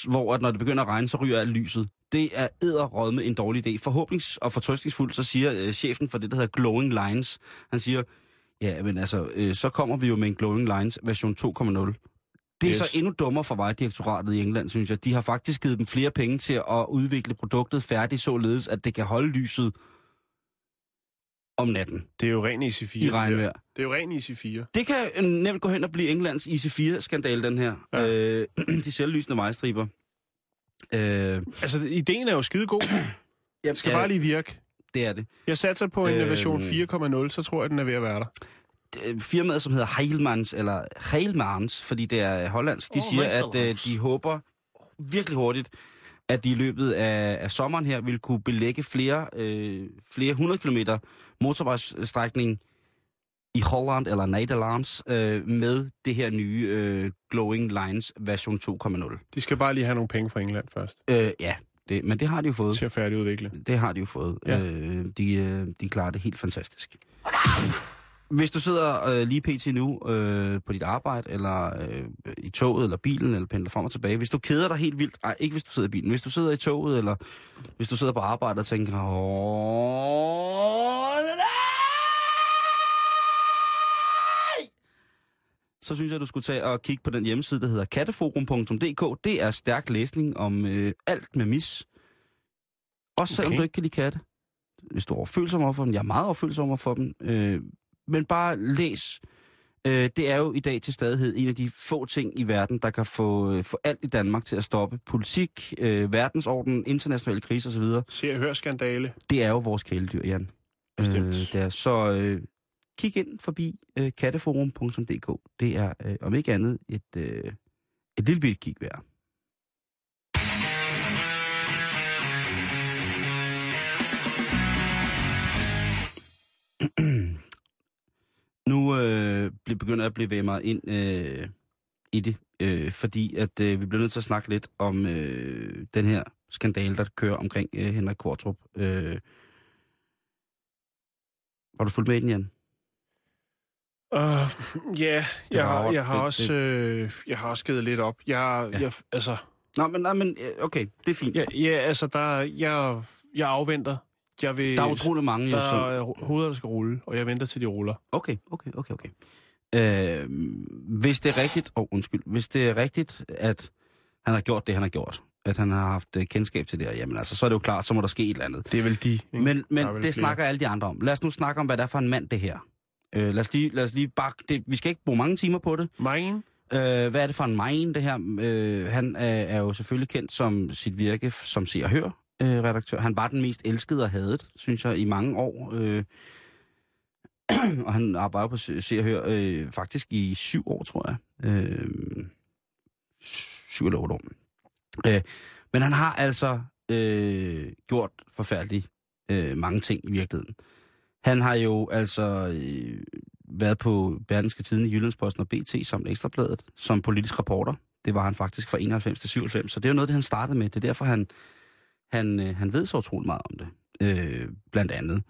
Hvor at når det begynder at regne, så ryger alt lyset. Det er æderråd med en dårlig idé. Forhåbnings- og fortrøstningsfuldt, så siger øh, chefen for det, der hedder Glowing Lines, han siger, ja, men altså, øh, så kommer vi jo med en Glowing Lines version 2.0. Det er Yes. så endnu dummere for Vejdirektoratet i England, synes jeg. De har faktisk givet dem flere penge til at udvikle produktet færdigt, således at det kan holde lyset om natten Det er jo ren IC4. i det regnvejr. Det er jo ren IC4. Det kan øh, nemt gå hen og blive Englands IC4-skandal, den her. Ja. Ja. Øh, de selvlysende vejstriber. Øh, Altså, ideen er jo skide god. jeg Det skal bare lige virke. Det er det. Jeg satser på en Øhm. version 4.0, så tror jeg, den er ved at være der. Øh, Firmaet, som hedder Heilmans, eller Heilmans, fordi det er hollandsk, de Åh, siger, at øh, de håber virkelig hurtigt, at de i løbet af, af sommeren her vil kunne belægge flere, øh, flere hundrede kilometer motorvejsstrækning i Holland eller Nederlands øh, med det her nye øh, Glowing Lines version 2.0. De skal bare lige have nogle penge fra England først Øh, ja, det, men det har de jo fået. til at færdigudvikle. Det har de jo fået. Ja. Ja. Øh, de, øh, de klarer det helt fantastisk. Hvis du sidder øh, lige pt. nu øh, på dit arbejde, eller øh, i toget, eller bilen, eller pendler frem og tilbage, hvis du keder dig helt vildt, nej, ikke hvis du sidder i bilen, hvis du sidder i toget, eller hvis du sidder på arbejde og tænker, nej, så synes jeg, du skulle tage og kigge på den hjemmeside, der hedder katteforum.dk. Det er stærk læsning om øh, alt med mis. Også selvom okay. du ikke kan lide katte. Hvis du er overfølsom over for dem. Jeg er meget overfølsom over for dem. Øh, men bare læs. Øh, det er jo i dag til stadighed en af de få ting i verden, der kan få, øh, få alt i Danmark til at stoppe. Politik, øh, verdensorden, internationale kriser osv. Se og hør skandale. Det er jo vores kæledyr, Jan. Bestemt. Øh, det er, så øh, kig ind forbi øh, katteforum.dk. Det er øh, om ikke andet et, øh, et lille bitte kig værd. nu øh, begynder jeg at blive mig ind øh, i det, øh, fordi at øh, vi bliver nødt til at snakke lidt om øh, den her skandale, der kører omkring øh, Henrik Kvartrup. Øh, var du fuldt med i den, Jan? Uh, ja, jeg, har, jeg, har også, øh, jeg har også givet lidt op. Jeg, Ja. jeg, altså, Nå, men, nej, men øh, okay, det er fint. ja, ja, altså der, jeg, jeg afventer. Jeg vil, Der er utrolig mange, jo, der som... er ho- hoveder, der skal rulle, og jeg venter til de ruller. Okay, okay, okay, okay. Øh, hvis det er rigtigt, og oh, undskyld, hvis det er rigtigt, at han har gjort det, han har gjort, at han har haft øh, kendskab til det her, jamen altså, så er det jo klart, så må der ske et eller andet. Det er vel de. ikke? Men, men det flere. snakker alle de andre om. Lad os nu snakke om, hvad det er for en mand, det her. Øh, lad, os lige, lad os lige bakke det. Vi skal ikke bruge mange timer på det. Mange? Øh, hvad er det for en mind, det her? Øh, han er, er jo selvfølgelig kendt som sit virke som Se og Hør øh, redaktør. Han var den mest elskede og hadet, synes jeg, i mange år. Øh, og han arbejder på Se og Hør øh, faktisk i syv år, tror jeg. Øh, syv eller otte år. Øh, men han har altså øh, gjort forfærdeligt øh, mange ting i virkeligheden. Han har jo altså øh, været på Berlingske Tiden i Jyllandsposten og BT som Ekstrabladet, som politisk reporter. Det var han faktisk fra 91 til 97, så det er jo noget, det han startede med. Det er derfor, han, han, øh, han ved så utrolig meget om det, øh, blandt andet.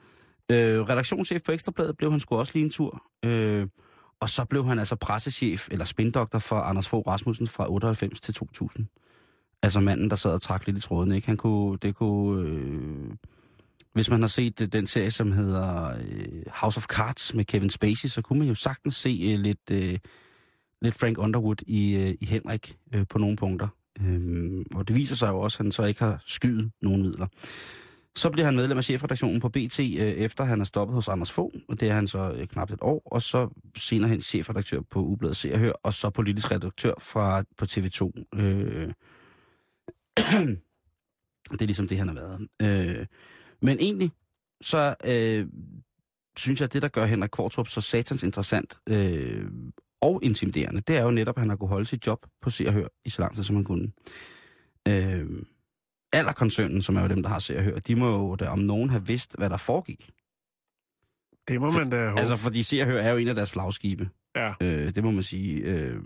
Øh, redaktionschef på Ekstrabladet blev han sgu også lige en tur. Øh, og så blev han altså pressechef, eller spindoktor for Anders Fogh Rasmussen fra 98 til 2000. Altså manden, der sad og trak lidt i tråden, ikke? Han kunne, det kunne... Øh, hvis man har set øh, den serie, som hedder øh, House of Cards med Kevin Spacey, så kunne man jo sagtens se øh, lidt, øh, lidt Frank Underwood i, øh, i Henrik øh, på nogle punkter. Øhm, og det viser sig jo også, at han så ikke har skyet nogen midler. Så bliver han medlem af chefredaktionen på BT, øh, efter han er stoppet hos Anders Fogh, og det er han så øh, knap et år, og så senere hen chefredaktør på Ubladet Se og Hør, og så politisk redaktør fra, på TV2. Øh, det er ligesom det, han har været. Øh, men egentlig, så øh, synes jeg, at det, der gør Henrik Kvartrup så satans interessant øh, og intimiderende, det er jo netop, at han har kunnet holde sit job på Se og Hør i så lang tid, som han kunne. Øh, Alderkoncernen, som er jo dem, der har Se og Hør, de må jo da om nogen have vidst, hvad der foregik. Det må man da håbe. Altså, fordi Se og Hør er jo en af deres flagskibe. ja. Øh, det må man sige. Øh,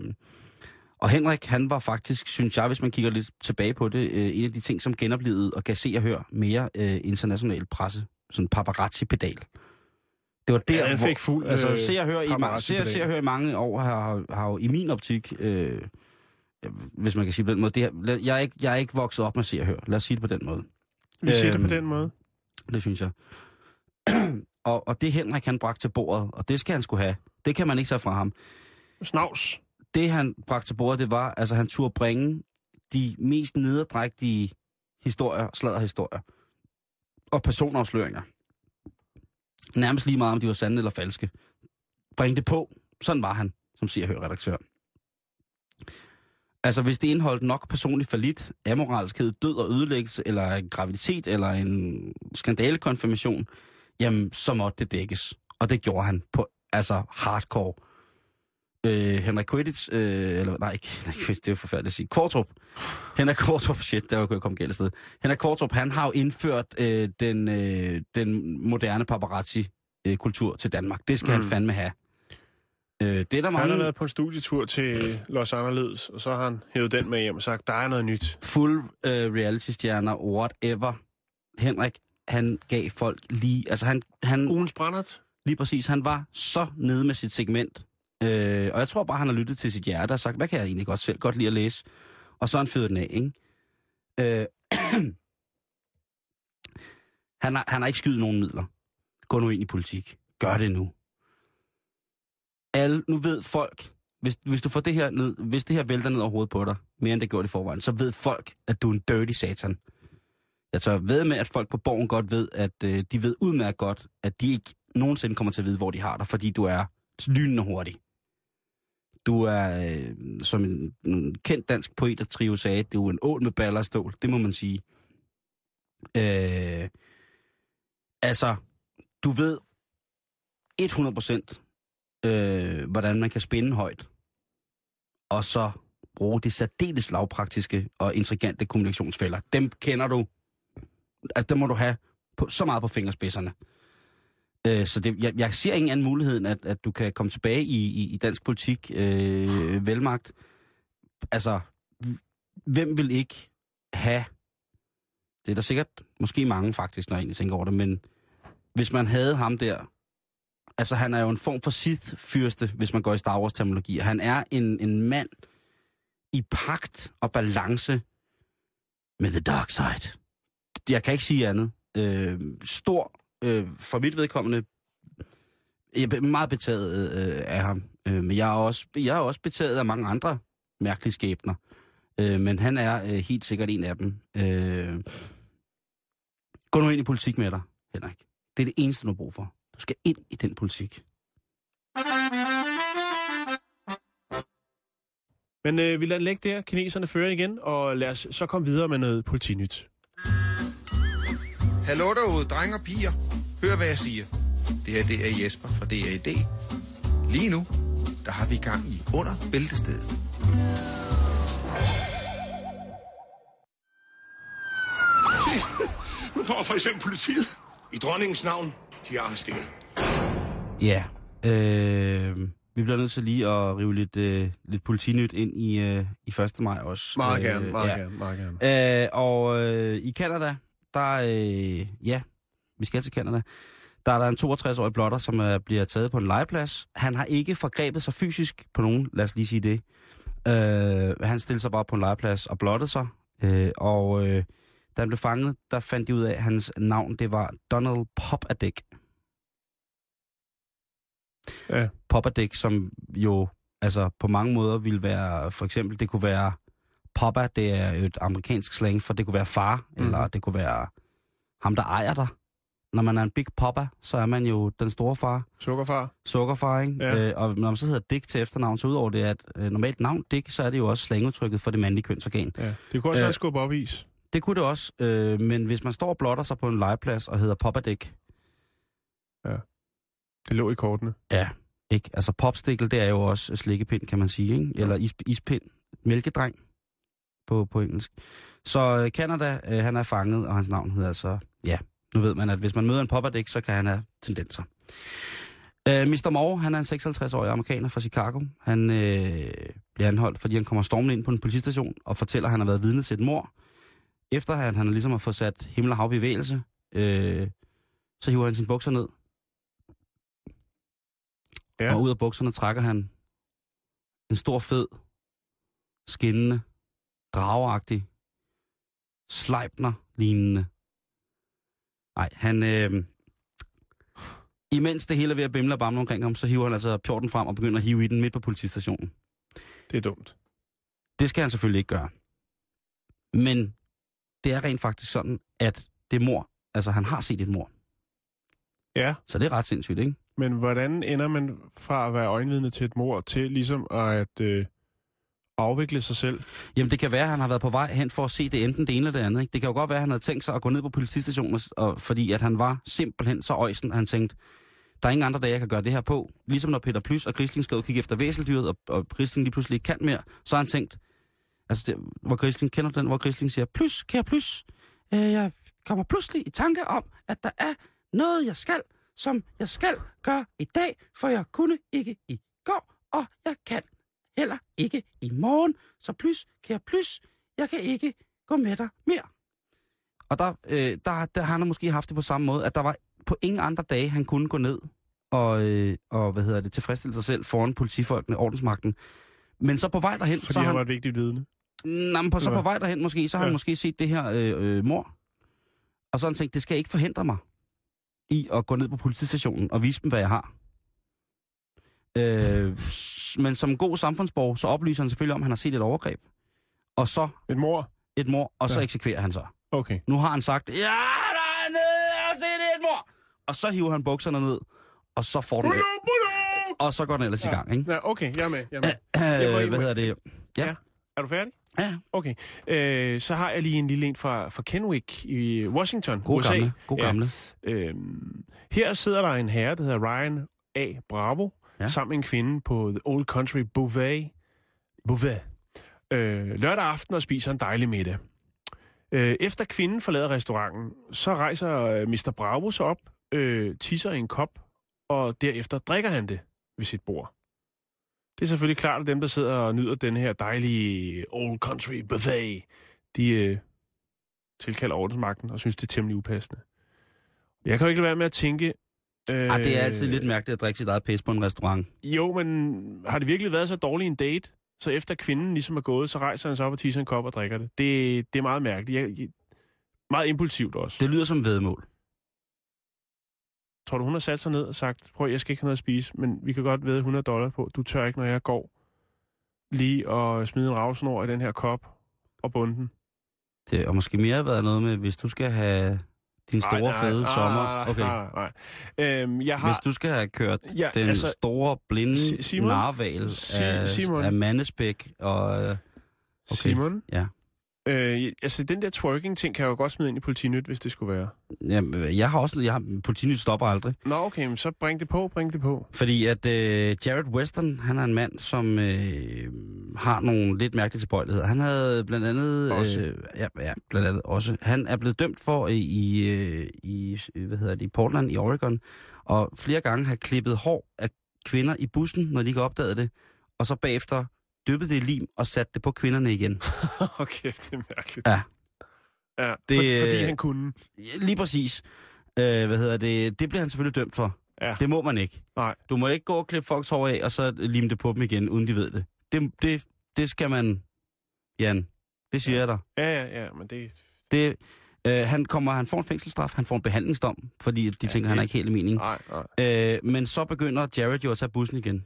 Og Henrik, han var faktisk, synes jeg, hvis man kigger lidt tilbage på det, øh, en af de ting, som genoplevede og gav se og høre mere øh, international presse. Sådan paparazzi-pedal. Det var der, Ja, den fik fuld, altså, øh, se og høre i, se, se og høre i mange år har, har, har jo i min optik, øh, hvis man kan sige på den måde, det her, jeg, er ikke, jeg er ikke vokset op med se og høre. Lad os sige det på den måde. Vi siger det på Øhm, den måde. Det synes jeg. og, og det Henrik han bragte til bordet, og det skal han skulle have, det kan man ikke tage fra ham. Snavs. Det han bragte til bordet, det var, altså han turde bringe de mest nederdrægtige historier, sladderhistorier og personafsløringer. Nærmest lige meget, om de var sande eller falske. Bring det på. Sådan var han, som siger hører redaktør. Altså, hvis det indeholdt nok personlig falit, amoralskhed, død og ødelæggelse, eller en graviditet, eller en skandalekonfirmation, jamen, så måtte det dækkes. Og det gjorde han på, altså, hardcore. Øh, Henrik Quidditch, øh, eller nej, ikke Henrik Quidditch, det er forfærdeligt at sige, Kvartrup. Henrik Kvartrup, shit, der kunne jeg komme galt sted. Henrik Kvartrup, han har jo indført øh, den, øh, den moderne paparazzi-kultur til Danmark. Det skal mm. han fandme have. Øh, det er der Han mange... har været på en studietur til Los Anderledes, og så har han hævet den med hjem og sagt, der er noget nyt. full øh, reality-stjerner, whatever. Henrik, han gav folk lige... Altså, han, han, Ugens brændert. lige præcis, han var så nede med sit segment. Øh, og jeg tror bare, han har lyttet til sit hjerte og sagt, hvad kan jeg egentlig godt selv godt lide at læse? Og så har han fyret den af, ikke? Øh, han, har, han har ikke skydet nogen midler. Gå nu ind i politik. Gør det nu. Alle, nu ved folk, hvis, hvis du får det her ned, hvis det her vælter ned over hovedet på dig, mere end det gjorde i forvejen, så ved folk, at du er en dirty satan. Jeg tør ved med, at folk på borgen godt ved, at øh, de ved udmærket godt, at de ikke nogensinde kommer til at vide, hvor de har dig, fordi du er lynende hurtig. Du er, øh, som en, en kendt dansk poet og trio sagde, du er en ål med baller og stål. Det må man sige. Øh, altså, du ved 100% øh, hvordan man kan spænde højt, og så bruge de særdeles lavpraktiske og intrigante kommunikationsfælder. Dem kender du. Altså, dem må du have på, så meget på fingerspidserne. Øh, så det, jeg, jeg ser ingen anden mulighed, end at, at du kan komme tilbage i, i, i dansk politik øh, velmagt. Altså, hvem vil ikke have... Det er der sikkert måske mange faktisk, når jeg egentlig tænker over det, men hvis man havde ham der, altså han er jo en form for Sith-fyrste, hvis man går i Star Wars-terminologi. Han er en, en mand i pagt og balance med the dark side. Jeg kan ikke sige andet. Øh, stor, øh, for mit vedkommende, jeg er meget betaget øh, af ham. Øh, men jeg er, også, jeg er også betaget af mange andre mærkelige skæbner. Øh, men han er øh, helt sikkert en af dem. Øh, gå nu ind i politik med dig, Henrik. Det er det eneste, du har brug for. Du skal ind i den politik. Men øh, vi lader lægge der. Kineserne fører igen, og lad os så komme videre med noget politinyt. Hallo derude, drenge og piger. Hør, hvad jeg siger. Det her, det er Jesper fra DAD. Lige nu, der har vi gang i under bæltestedet. Nu får for eksempel politiet i dronningens navn, de er arresteret. Ja, øh, vi bliver nødt til lige at rive lidt, øh, lidt politinyt ind i, øh, i 1. maj også. Meget Øh, gerne, meget ja. gerne, meget gerne. Øh, og øh, i Canada, der øh, ja, vi skal til Canada, der er der en 62-årig blotter, som øh, bliver taget på en legeplads. Han har ikke forgrebet sig fysisk på nogen, lad os lige sige det. Øh, han stillede sig bare på en legeplads og blottede sig. Øh, og øh, da han blev fanget, der fandt de ud af, at hans navn, det var Donald Popadek. Ja. Popadek, som jo altså på mange måder ville være, for eksempel, det kunne være Papa, det er et amerikansk slang, for det kunne være far, mm. eller det kunne være ham, der ejer dig. Når man er en big papa, så er man jo den store far, Sukkerfar. sukkerfar, ikke? Ja. Øh, og når man så hedder Dick til efternavn, så udover det, at øh, normalt navn Dick, så er det jo også slangudtrykket for det mandlige kønsorgan. Ja. Det kunne også Øh. være skubbe op is. Det kunne det også, øh, men hvis man står og blotter sig på en legeplads og hedder Papa Dick, Det lå i kortene. Ja, ikke? Altså popstikkel, det er jo også slikkepind, kan man sige, ikke? Eller is, ispind, mælkedreng på, på engelsk. Så øh, Canada, øh, han er fanget, og hans navn hedder altså, ja, nu ved man, at hvis man møder en popperdæk, så kan han have tendenser. Uh, Mr. Moore, han er en 56-årig amerikaner fra Chicago. Han øh, bliver anholdt, fordi han kommer stormende ind på en politistation og fortæller, at han har været vidne til et mor. Efter at han ligesom har fået sat himmel og hav bevægelse, øh, så hiver han sine bukser ned. Ja. Og ud af bukserne trækker han en stor fed, skinnende, drageagtig, Sleipner-lignende. Nej, han... Øh, imens det hele er ved at bimle og bamle omkring ham, så hiver han altså pjorten frem og begynder at hive i den midt på politistationen. Det er dumt. Det skal han selvfølgelig ikke gøre. Men det er rent faktisk sådan, at det mor, altså han har set et mor. Ja, Så det er ret sindssygt, ikke? men hvordan ender man fra at være øjenvidne til et mor til ligesom at øh, afvikle sig selv? Jamen det kan være, at han har været på vej hen for at se det enten det ene eller det andet. Ikke? Det kan jo godt være, at han havde tænkt sig at gå ned på politistationen, og, og, fordi at han var simpelthen så øjsen, at han tænkte, der er ingen andre dage, jeg kan gøre det her på. Ligesom når Peter Plys og Grisling skal ud og kigge efter væseldyret, og, og Grisling lige pludselig ikke kan mere, så har han tænkt, altså det, hvor Grisling kender den, hvor Grisling siger, Plys, kære Plys, øh, jeg kommer pludselig i tanke om, at der er noget, jeg skal, som jeg skal gøre i dag, for jeg kunne ikke i går, og jeg kan heller ikke i morgen. Så Plys, kære Plys, jeg kan ikke gå med dig mere. Og der, øh, der, der har han måske haft det på samme måde, at der var på ingen andre dage, han kunne gå ned og, øh, og hvad hedder det, tilfredsstille sig selv foran politifolkene, ordensmagten. Men så på vej derhen, Fordi så har han han, var et vigtigt vidne. Nå, men på, så på vej derhen måske, så har Ja. han måske set det her øh, øh, mor. Og så har han tænkt, det skal ikke forhindre mig i at gå ned på politistationen og vise dem, hvad jeg har. Øh, men som god samfundsborger, så oplyser han selvfølgelig om, at han har set et overgreb. Og så Et mor? et mor, og så Ja. eksekverer han så. Okay. Nu har han sagt, ja, der er nede, jeg har set et mor. Og så hiver han bukserne ned, og så får den... Og så går den ellers i gang, ikke? Ja, okay, jeg er med. Jeg er med. Øh, må- hvad hedder det? Ja. Ja. Er du færdig? Ja, Okay. Øh, så har jeg lige en lille en fra, fra Kenwick i Washington, god USA. gamle. God Ja. gamle. Øhm, her sidder der en herre, der hedder Ryan A. Bravo, Ja. sammen med en kvinde på The Old Country Beauvais. Beauvais. Øh, lørdag aften og spiser en dejlig middag. Øh, efter kvinden forlader restauranten, så rejser øh, Mr. Bravo sig op, øh, tisser i en kop, og derefter drikker han det ved sit bord. Det er selvfølgelig klart, at dem, der sidder og nyder den her dejlige Old Country Buffet, de øh, tilkalder ordensmagten og synes, det er temmelig upassende. Jeg kan jo ikke lade være med at tænke... Øh, Ej, det er altid lidt mærkeligt at drikke sit eget pis på en restaurant. Jo, men har det virkelig været så dårlig en date? Så efter kvinden ligesom er gået, så rejser han sig op og tisser en kop og drikker det. Det, det er meget mærkeligt. Jeg, jeg, meget impulsivt også. Det lyder som vedmål. Tror du, hun har sat sig ned og sagt, prøv, jeg skal ikke have noget at spise, men vi kan godt ved 100 dollar på, du tør ikke, når jeg går, lige og smide en ravsnor i den her kop og bunden. Det har måske mere været noget med, hvis du skal have din store, Nej, nej, fede nej, sommer. Nej, Okay. nej, nej. Øhm, jeg har... Hvis du skal have kørt Ja, den altså- store, blinde Si- Simon? narval af, Simon? af Mandesbæk og... Okay. Simon? Ja. Øh, altså, den der twerking-ting kan jeg jo godt smide ind i politinyt, hvis det skulle være. Jamen, jeg har også... Jeg har, politinyt stopper aldrig. Nå, okay, men så bring det på, bring det på. Fordi at øh, Jared Weston, han er en mand, som øh, har nogle lidt mærkelige tilbøjeligheder. Han havde blandt andet... Også. Øh, ja, ja, blandt andet også. Han er blevet dømt for i, i, øh, i, hvad hedder det, i Portland i Oregon, og flere gange har klippet hår af kvinder i bussen, når de ikke opdagede det, og så bagefter dyppet det i lim og sat det på kvinderne igen. okay, det er mærkeligt. Ja. Ja, Det, for, fordi øh, han kunne. Ja, Lige præcis. Øh, hvad hedder det? Det bliver han selvfølgelig dømt for. Ja. Det må man ikke. Nej. Du må ikke gå og klippe folks hår af, og så lime det på dem igen, uden de ved det. Det, det, det skal man... Jan, det siger jeg dig. Ja, ja, ja, men det... Det, øh, han, kommer, han får en fængselsstraf, han får en behandlingsdom, fordi de Ja, ja, tænker, det- han er ikke helt i mening. Nej, nej. Øh, men så begynder Jared jo at tage bussen igen.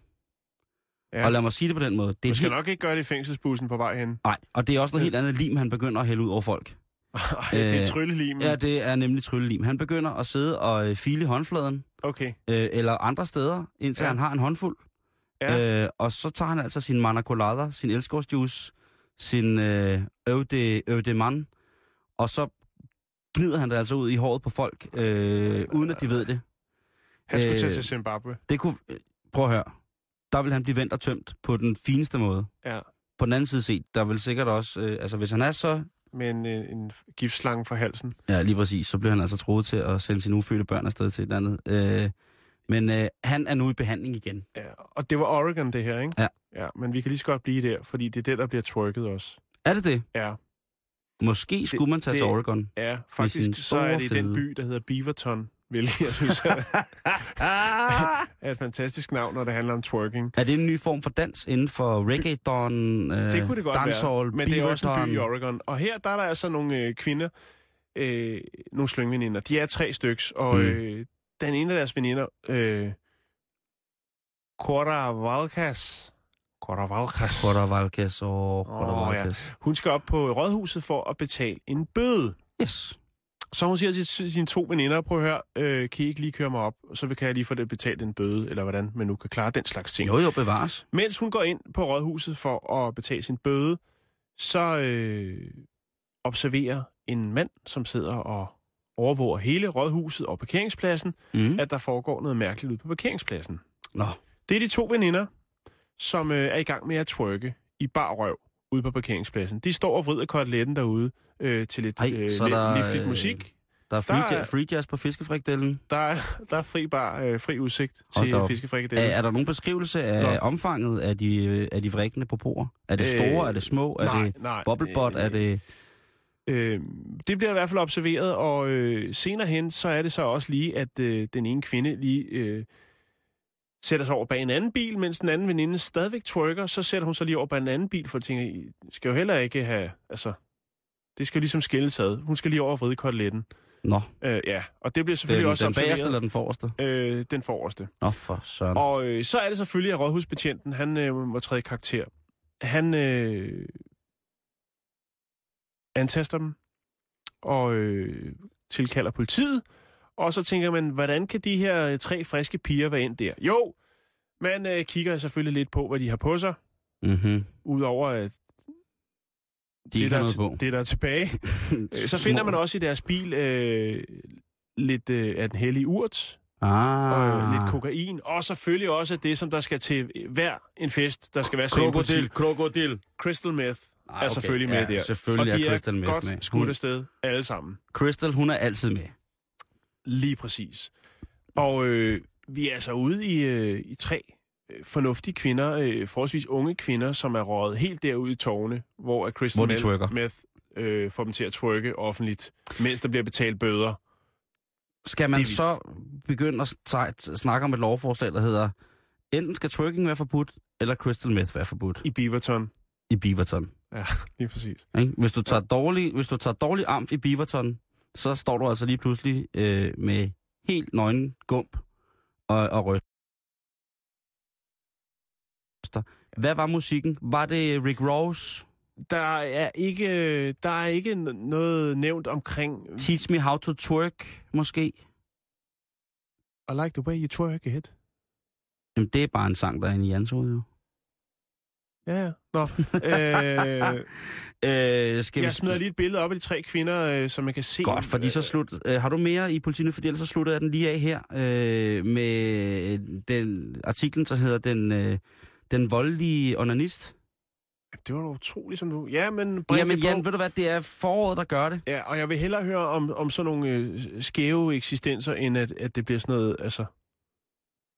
Ja. Og lad mig sige det på den måde. Det er skal helt, nok ikke gøre det i fængselsbussen på vej hen. Nej, og det er også noget helt andet lim, han begynder at hælde ud over folk. Ej, det er Øh, tryllelim. Ja, det er nemlig tryllelim. Han begynder at sidde og øh, file i håndfladen, Okay. øh, eller andre steder, indtil Ja. han har en håndfuld. Ja. Øh, og så tager han altså sin manacolader, sin elskovsjuice, sin øh, øvde, øvde mand, og så gnider han det altså ud i håret på folk, øh, uden at de ved det. Han skulle tage øh, til Zimbabwe. Det kunne, prøv at høre, der vil han blive vendt og tømt på den fineste måde. Ja. På den anden side set, der vil sikkert også, øh, altså hvis han er så, Med en, øh, en giftslange for halsen. ja lige præcis, så bliver han altså troet til at sende sine ufødte børn afsted til et andet. Øh, Men øh, han er nu i behandling igen. Ja, og det var Oregon, det her, ikke? Ja. Ja, men vi kan lige så godt blive der, fordi det er det, der bliver twerket også. Er det det? Ja, Måske skulle man tage det- til Oregon. ja faktisk så er det i den by, der hedder Beaverton, hvilket jeg synes er, er et fantastisk navn, når det handler om twerking. Er det en ny form for dans inden for reggaeton, øh, Det kunne det godt dancehall, være, men det er også en by i? Oregon. Og her der er der altså nogle øh, kvinder, øh, nogle slyngveninder. De er tre styks, og Mm. øh, den ene af deres veninder, øh, Cora Valkas, Cora Valkas, Quarter Valkes og Quarter Åh, ja. Valkes. hun skal op på rådhuset for at betale en bøde. Yes. Så hun siger til sine to veninder, prøv at høre, øh, kan I ikke lige køre mig op, så kan jeg lige få det betalt en bøde, eller hvordan man nu kan klare den slags ting. Jo, jo, bevares. Mens hun går ind på rådhuset for at betale sin bøde, så øh, observerer en mand, som sidder og overvåger hele rådhuset og parkeringspladsen, Mm. at der foregår noget mærkeligt ude på parkeringspladsen. Nå, Det er de to veninder, som øh, er i gang med at twerke i bar røv ude på parkeringspladsen. De står og vrider koteletten derude øh, til lidt Ej, øh, er der, livligt øh, musik. der er free, Der er- jazz, free jazz på fiskefrikdellen. Der er, der er fri bar, øh, fri udsigt Hold til op. fiskefrikadelle. Er, er der nogen beskrivelse af Nå. omfanget af de, øh, af de vrikkende på bord? Er det store? Øh, er det små? Er nej, det nej. bobblebot? Øh, Er det... Øh, det bliver i hvert fald observeret, og øh, senere hen, så er det så også lige, at øh, den ene kvinde lige øh, sætter sig over bag en anden bil, mens den anden veninde stadigvæk twerker, så sætter hun sig lige over bag en anden bil, for at tænke, I skal jo heller ikke have, altså, det skal jo ligesom skilles ad. Hun skal lige over og vride koteletten. Nå, Øh, ja, og det bliver selvfølgelig den, også den bagerste eller den forreste? Øh, den forreste. Nå, for søren. Og øh, så er det selvfølgelig, at rådhusbetjenten, han øh, må træde i karakter. Han øh, antaster dem og øh, tilkalder politiet. Og så tænker man, hvordan kan de her øh, tre friske piger være ind der? Jo, man øh, kigger selvfølgelig lidt på, hvad de har på sig. Mm-hmm. Udover at De det, der, er, på. det, der er tilbage. Øh, så finder man også i deres bil øh, lidt øh, af den hellige urt, Ah. og øh, lidt kokain, og selvfølgelig også det, som der skal til hver en fest, der skal være Krokodil, krokodil. Crystal meth Nej, er selvfølgelig med ja, der. selvfølgelig og de er Crystal er Meth godt med. skudt afsted, alle sammen. Crystal, hun er altid med. Lige præcis. Og øh, vi er altså ude i, øh, i tre øh, fornuftige kvinder, øh, forholdsvis unge kvinder, som er røget helt derude i tårne, hvor at Crystal Hvor Meth- øh, får dem til at twerke offentligt, mens der bliver betalt bøder. Skal man så begynde at snakke om et lovforslag, der hedder, enten skal twerking være forbudt, eller crystal meth være forbudt I Beaverton. i Beaverton. Ja, lige præcis. Hvis, du tager dårlig, hvis du tager dårlig amf i Beaverton, så står du altså lige pludselig øh, med helt nøgen gump og, og ryster. Hvad var musikken? Var det Rick Ross? Der er ikke, der er ikke noget nævnt omkring... Teach me how to twerk, måske? I like the way you twerk it. Jamen, det er bare en sang, der er inde i Jans hoved, jo. Ja, ja. Nå. øh, Øh, skal jeg vi... smider lige et billede op af de tre kvinder, øh, som man kan se. Godt, fordi så slut... Øh, har du mere i politiet? Fordi ellers så slutter jeg den lige af her øh, med den artiklen, der hedder Den, øh, den voldelige onanist. Det var da utroligt, som du... Ja, men det på. Jan, ved du hvad, det er foråret, der gør det. Ja, og jeg vil hellere høre om, om sådan nogle øh, skæve eksistenser, end at, at det bliver sådan noget, altså,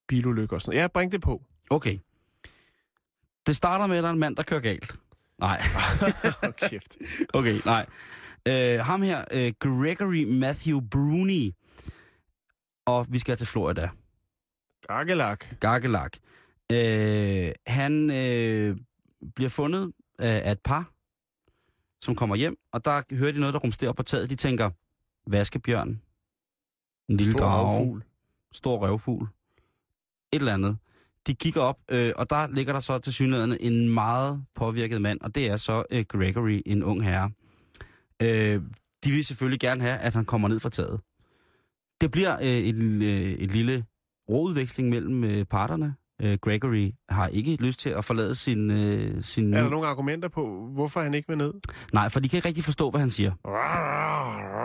bilulykker og sådan noget. Ja, bring det på. Okay. Det starter med, at der er en mand, der kører galt. Nej, kæft. okay, nej. Øh, ham her, øh, Gregory Matthew Bruni. Og vi skal til Florida. Gakkelak. Gakkelak. Øh, han øh, bliver fundet af, af et par, som kommer hjem, og der hører de noget, der rumsterer på taget. De tænker, vaskebjørn, en lille Stor drage, stor røvfugl, et eller andet. De kigger op, øh, og der ligger der så til synligheden en meget påvirket mand, og det er så øh, Gregory, en ung herre. Øh, de vil selvfølgelig gerne have, at han kommer ned fra taget. Det bliver øh, en, øh, et lille rådveksling mellem øh, parterne. Øh, Gregory har ikke lyst til at forlade sin... Øh, sin Er der nogle argumenter på, hvorfor han ikke vil ned? Nej, for de kan ikke rigtig forstå, hvad han siger.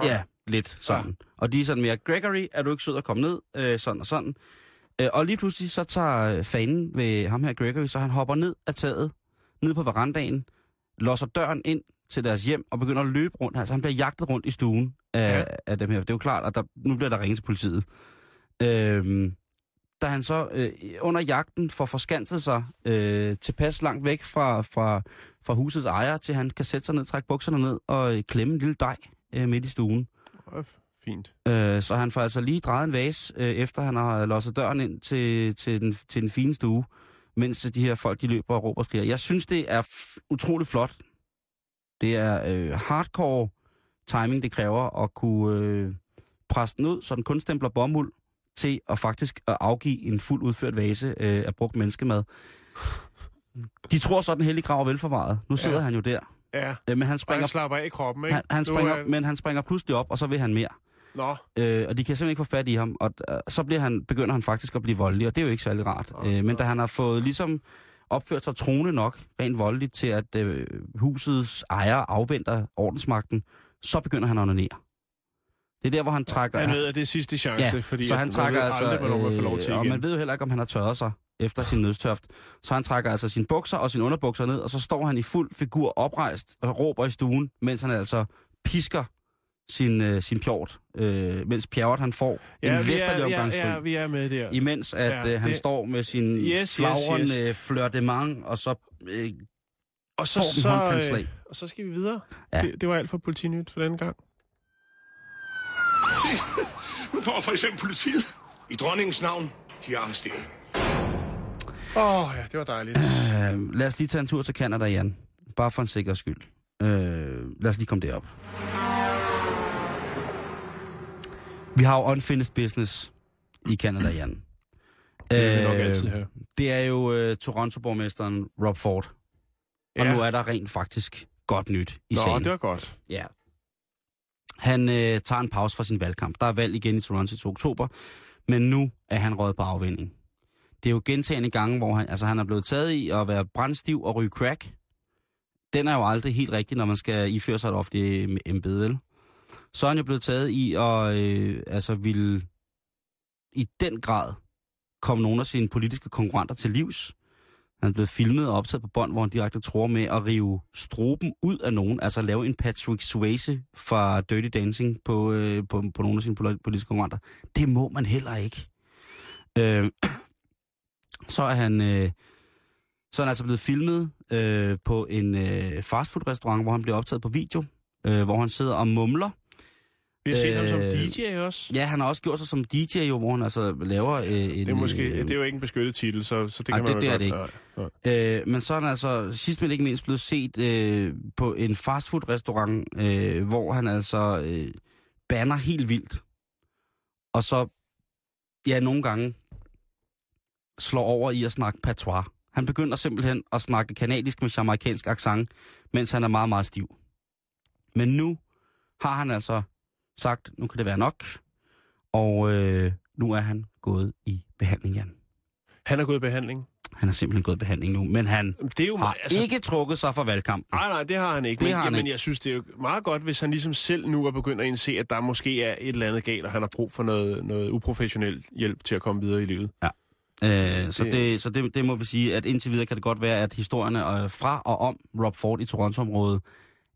Ja, lidt sådan. Ja. Og de er sådan mere, Gregory, er du ikke sød at komme ned? Øh, sådan og sådan. Øh, og lige pludselig så tager fanen ved ham her, Gregory, så han hopper ned af taget, ned på verandaen, låser døren ind til deres hjem og begynder at løbe rundt. Altså han bliver jagtet rundt i stuen af, Ja. af dem her. Det er jo klart, at der, nu bliver der ringet til politiet. Øhm, da han så øh, under jagten får forskanset sig øh, tilpas langt væk fra, fra, fra husets ejer, til han kan sætte sig ned, trække bukserne ned og øh, klemme en lille dej øh, midt i stuen. Øh, Fint. Øh, så han får altså lige drejet en vase, øh, efter han har låst døren ind til, til, den, til den fine stue, mens de her folk de løber og råber og skriger. Jeg synes, det er utrolig flot. Det er øh, hardcore timing, det kræver at kunne øh, presse den ud, så den kun stempler bomuld til at faktisk at afgive en fuld udført vase øh, af brugt menneskemad. De tror så, den hellige grav er velforvaret. Nu sidder Ja. han jo der. Ja, Øh, men han og han springer, slapper af i kroppen, ikke? han, han springer, er- men han springer pludselig op, og så vil han mere. Nå, Øh, og de kan simpelthen ikke få fat i ham, og øh, så bliver han, begynder han faktisk at blive voldelig, og det er jo ikke særlig rart. Nå, Øh, men nå. da han har fået ligesom opført sig troende nok, rent voldeligt, til at øh, husets ejer afventer ordensmagten, så begynder han at onanere. Det er der, hvor han trækker... han ved, at det er sidste chance, ja, fordi så han man trækker ved altså... aldrig, hvornår man får lov til og igen. man ved jo heller ikke, om han har tørret sig efter sin nødstørft. Så han trækker altså sine bukser og sine underbukser ned, og så står han i fuld figur oprejst og råber i stuen, mens han altså pisker sin, øh, sin pjort, øh, mens Pjerrot han får ja, en er, ja, ja, vi er med der. Imens at Ja, øh, han det- står med sin Yes, flagrende yes. yes. flirtement, og så... Øh, og så, får den så, håndkantslag. øh, og så skal vi videre. Ja. Det, det var alt for politinyt for den gang. Nu får for eksempel politiet. I dronningens navn, de er arresteret. Åh, oh, ja, det var dejligt. øh, lad os lige tage en tur til Canada, Jan. Bare for en sikker skyld. Øh, lad os lige komme derop. Vi har jo unfinished business i Canada, Jan. Det vil vi nok altid have. Det er jo øh, Toronto-borgmesteren Rob Ford. Og Ja. nu er der rent faktisk godt nyt i Nå, sagen. det var godt. Ja. Han øh, tager en pause fra sin valgkamp. Der er valg igen i Toronto til oktober, men nu er han røget på afvinding. Det er jo gentagende gange, hvor han, altså han er blevet taget i at være brændstiv og ryge crack. Den er jo aldrig helt rigtig, når man skal iføre sig et offentligt embede. Så er han jo blevet taget i at øh, altså ville i den grad komme nogle af sine politiske konkurrenter til livs. Han er blevet filmet og optaget på bånd, hvor han direkte tror med at rive stroben ud af nogen, altså lave en Patrick Swayze fra Dirty Dancing på, øh, på, på nogle af sine politiske konkurrenter. Det må man heller ikke. Øh, så er han... Øh, så er han altså blevet filmet øh, på en øh, fastfood-restaurant, hvor han bliver optaget på video, øh, hvor han sidder og mumler. Vi har set ham som Øh, DJ også. Ja, han har også gjort sig som DJ, jo, hvor han altså laver øh, en... Det er, måske, øh, det er jo ikke en beskyttet titel, så, så det Ej, kan man det- det er godt. det Nej, nej. Øh, men så er han altså sidst men ikke mindst blevet set øh, på en fastfood-restaurant, øh, hvor han altså øh, banner helt vildt. Og så, ja, nogle gange slår over i at snakke patois. Han begynder simpelthen at snakke kanadisk med jamaikansk accent, mens han er meget, meget stiv. Men nu har han altså sagt, nu kan det være nok, og øh, nu er han gået i behandling, Jan. Han er gået i behandling. Han er simpelthen gået i behandling nu, men han Det er jo har altså, ikke trukket sig fra valgkampen. Nej, nej, det har han ikke. Det men, har han jamen, ikke. jeg synes, det er jo meget godt, hvis han ligesom selv nu er begyndt at indse, at der måske er et eller andet galt, og han har brug for noget, noget uprofessionel hjælp til at komme videre i livet. Øh, så Det- det, så det, det må vi sige, at indtil videre kan det godt være, at historierne øh, fra og om Rob Ford i Toronto-området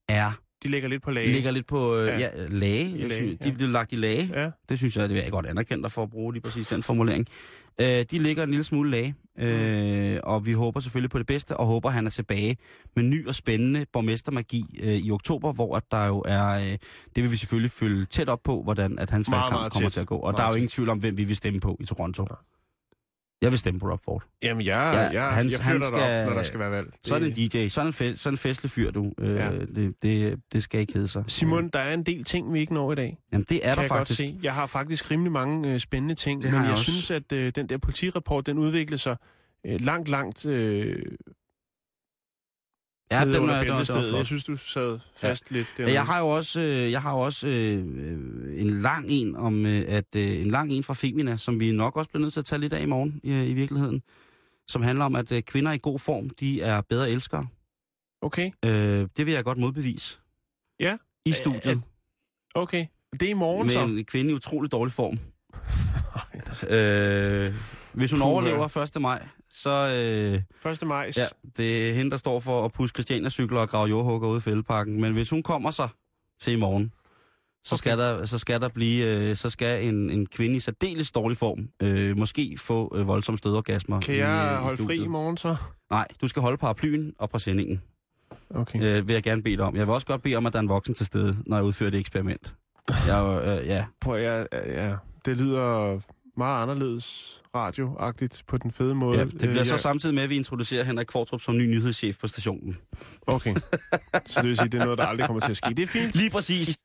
er, De ligger lidt på lage. ligger lidt på øh, Ja. ja. Ja, lage. Lage, synes, ja. De bliver lagt i lage. Ja. Det synes jeg, det vil jeg godt anerkende dig for at bruge lige præcis den formulering. Øh, de ligger en lille smule lage, øh, og vi håber selvfølgelig på det bedste, og håber, at han er tilbage med ny og spændende borgmestermagi øh, i oktober, hvor at der jo er, øh, det vil vi selvfølgelig følge tæt op på, hvordan at hans valgkamp kommer tæt. til at gå. Og Meget der er jo ingen tvivl om, hvem vi vil stemme på i Toronto. Jeg vil stemme på Rob Ford. Jamen, jeg, Ja, ja, jeg, han- jeg han flytter dig skal- op, når der skal være valg. Det- Sådan en DJ, sådan en, fe, sådan en festlig fyr, du. Øh, Ja. ja. det, det, det skal ikke hedde sig. Simon, der er en del ting, vi ikke når i dag. Jamen, det er kan der jeg faktisk. godt se. Jeg har faktisk rimelig mange øh, spændende ting, Det men jeg, jeg jeg også. synes, at øh, den der politirapport, den udviklede sig øh, langt, langt øh, Ja, den er, er, er flot. Jeg synes, du sad fast ja. lidt dernede. Jeg har jo også, øh, jeg har jo også øh, øh, en lang en om øh, at øh, en lang en fra Femina, som vi nok også bliver nødt til at tage lidt af i morgen i, i virkeligheden, som handler om at øh, kvinder i god form, de er bedre elskere. Okay, Øh, det vil jeg godt modbevise. Ja. I Øh, studiet okay. Det er i morgen, med så. en kvinde i utrolig dårlig form. Øh, hvis hun Puha. overlever 1. maj, så øh, 1. maj. ja, det er hende, der står for at puske Christiania cykler og grave jordhugger ude i fældeparken. Men hvis hun kommer sig til i morgen, så skal, der, så skal der blive, øh, så skal en, en kvinde i særdeles dårlig form øh, måske få øh, voldsomme stødorgasmer. Kan i, jeg øh, i holde fri studiet. i morgen så? Nej, du skal holde paraplyen og præsendingen, Okay. øh, vil jeg gerne bede dig om. Jeg vil også godt bede om, at der er en voksen til stede, når jeg udfører det eksperiment. Jeg, øh, ja, Prøv, ja, ja, det lyder meget anderledes radioagtigt på den fede måde. ja, det bliver Øh, så jeg- samtidig med, at vi introducerer Henrik Kvartrup som ny nyhedschef på stationen. Okay. Så det vil sige, det er noget, der aldrig kommer til at ske. Det er fint. Lige præcis.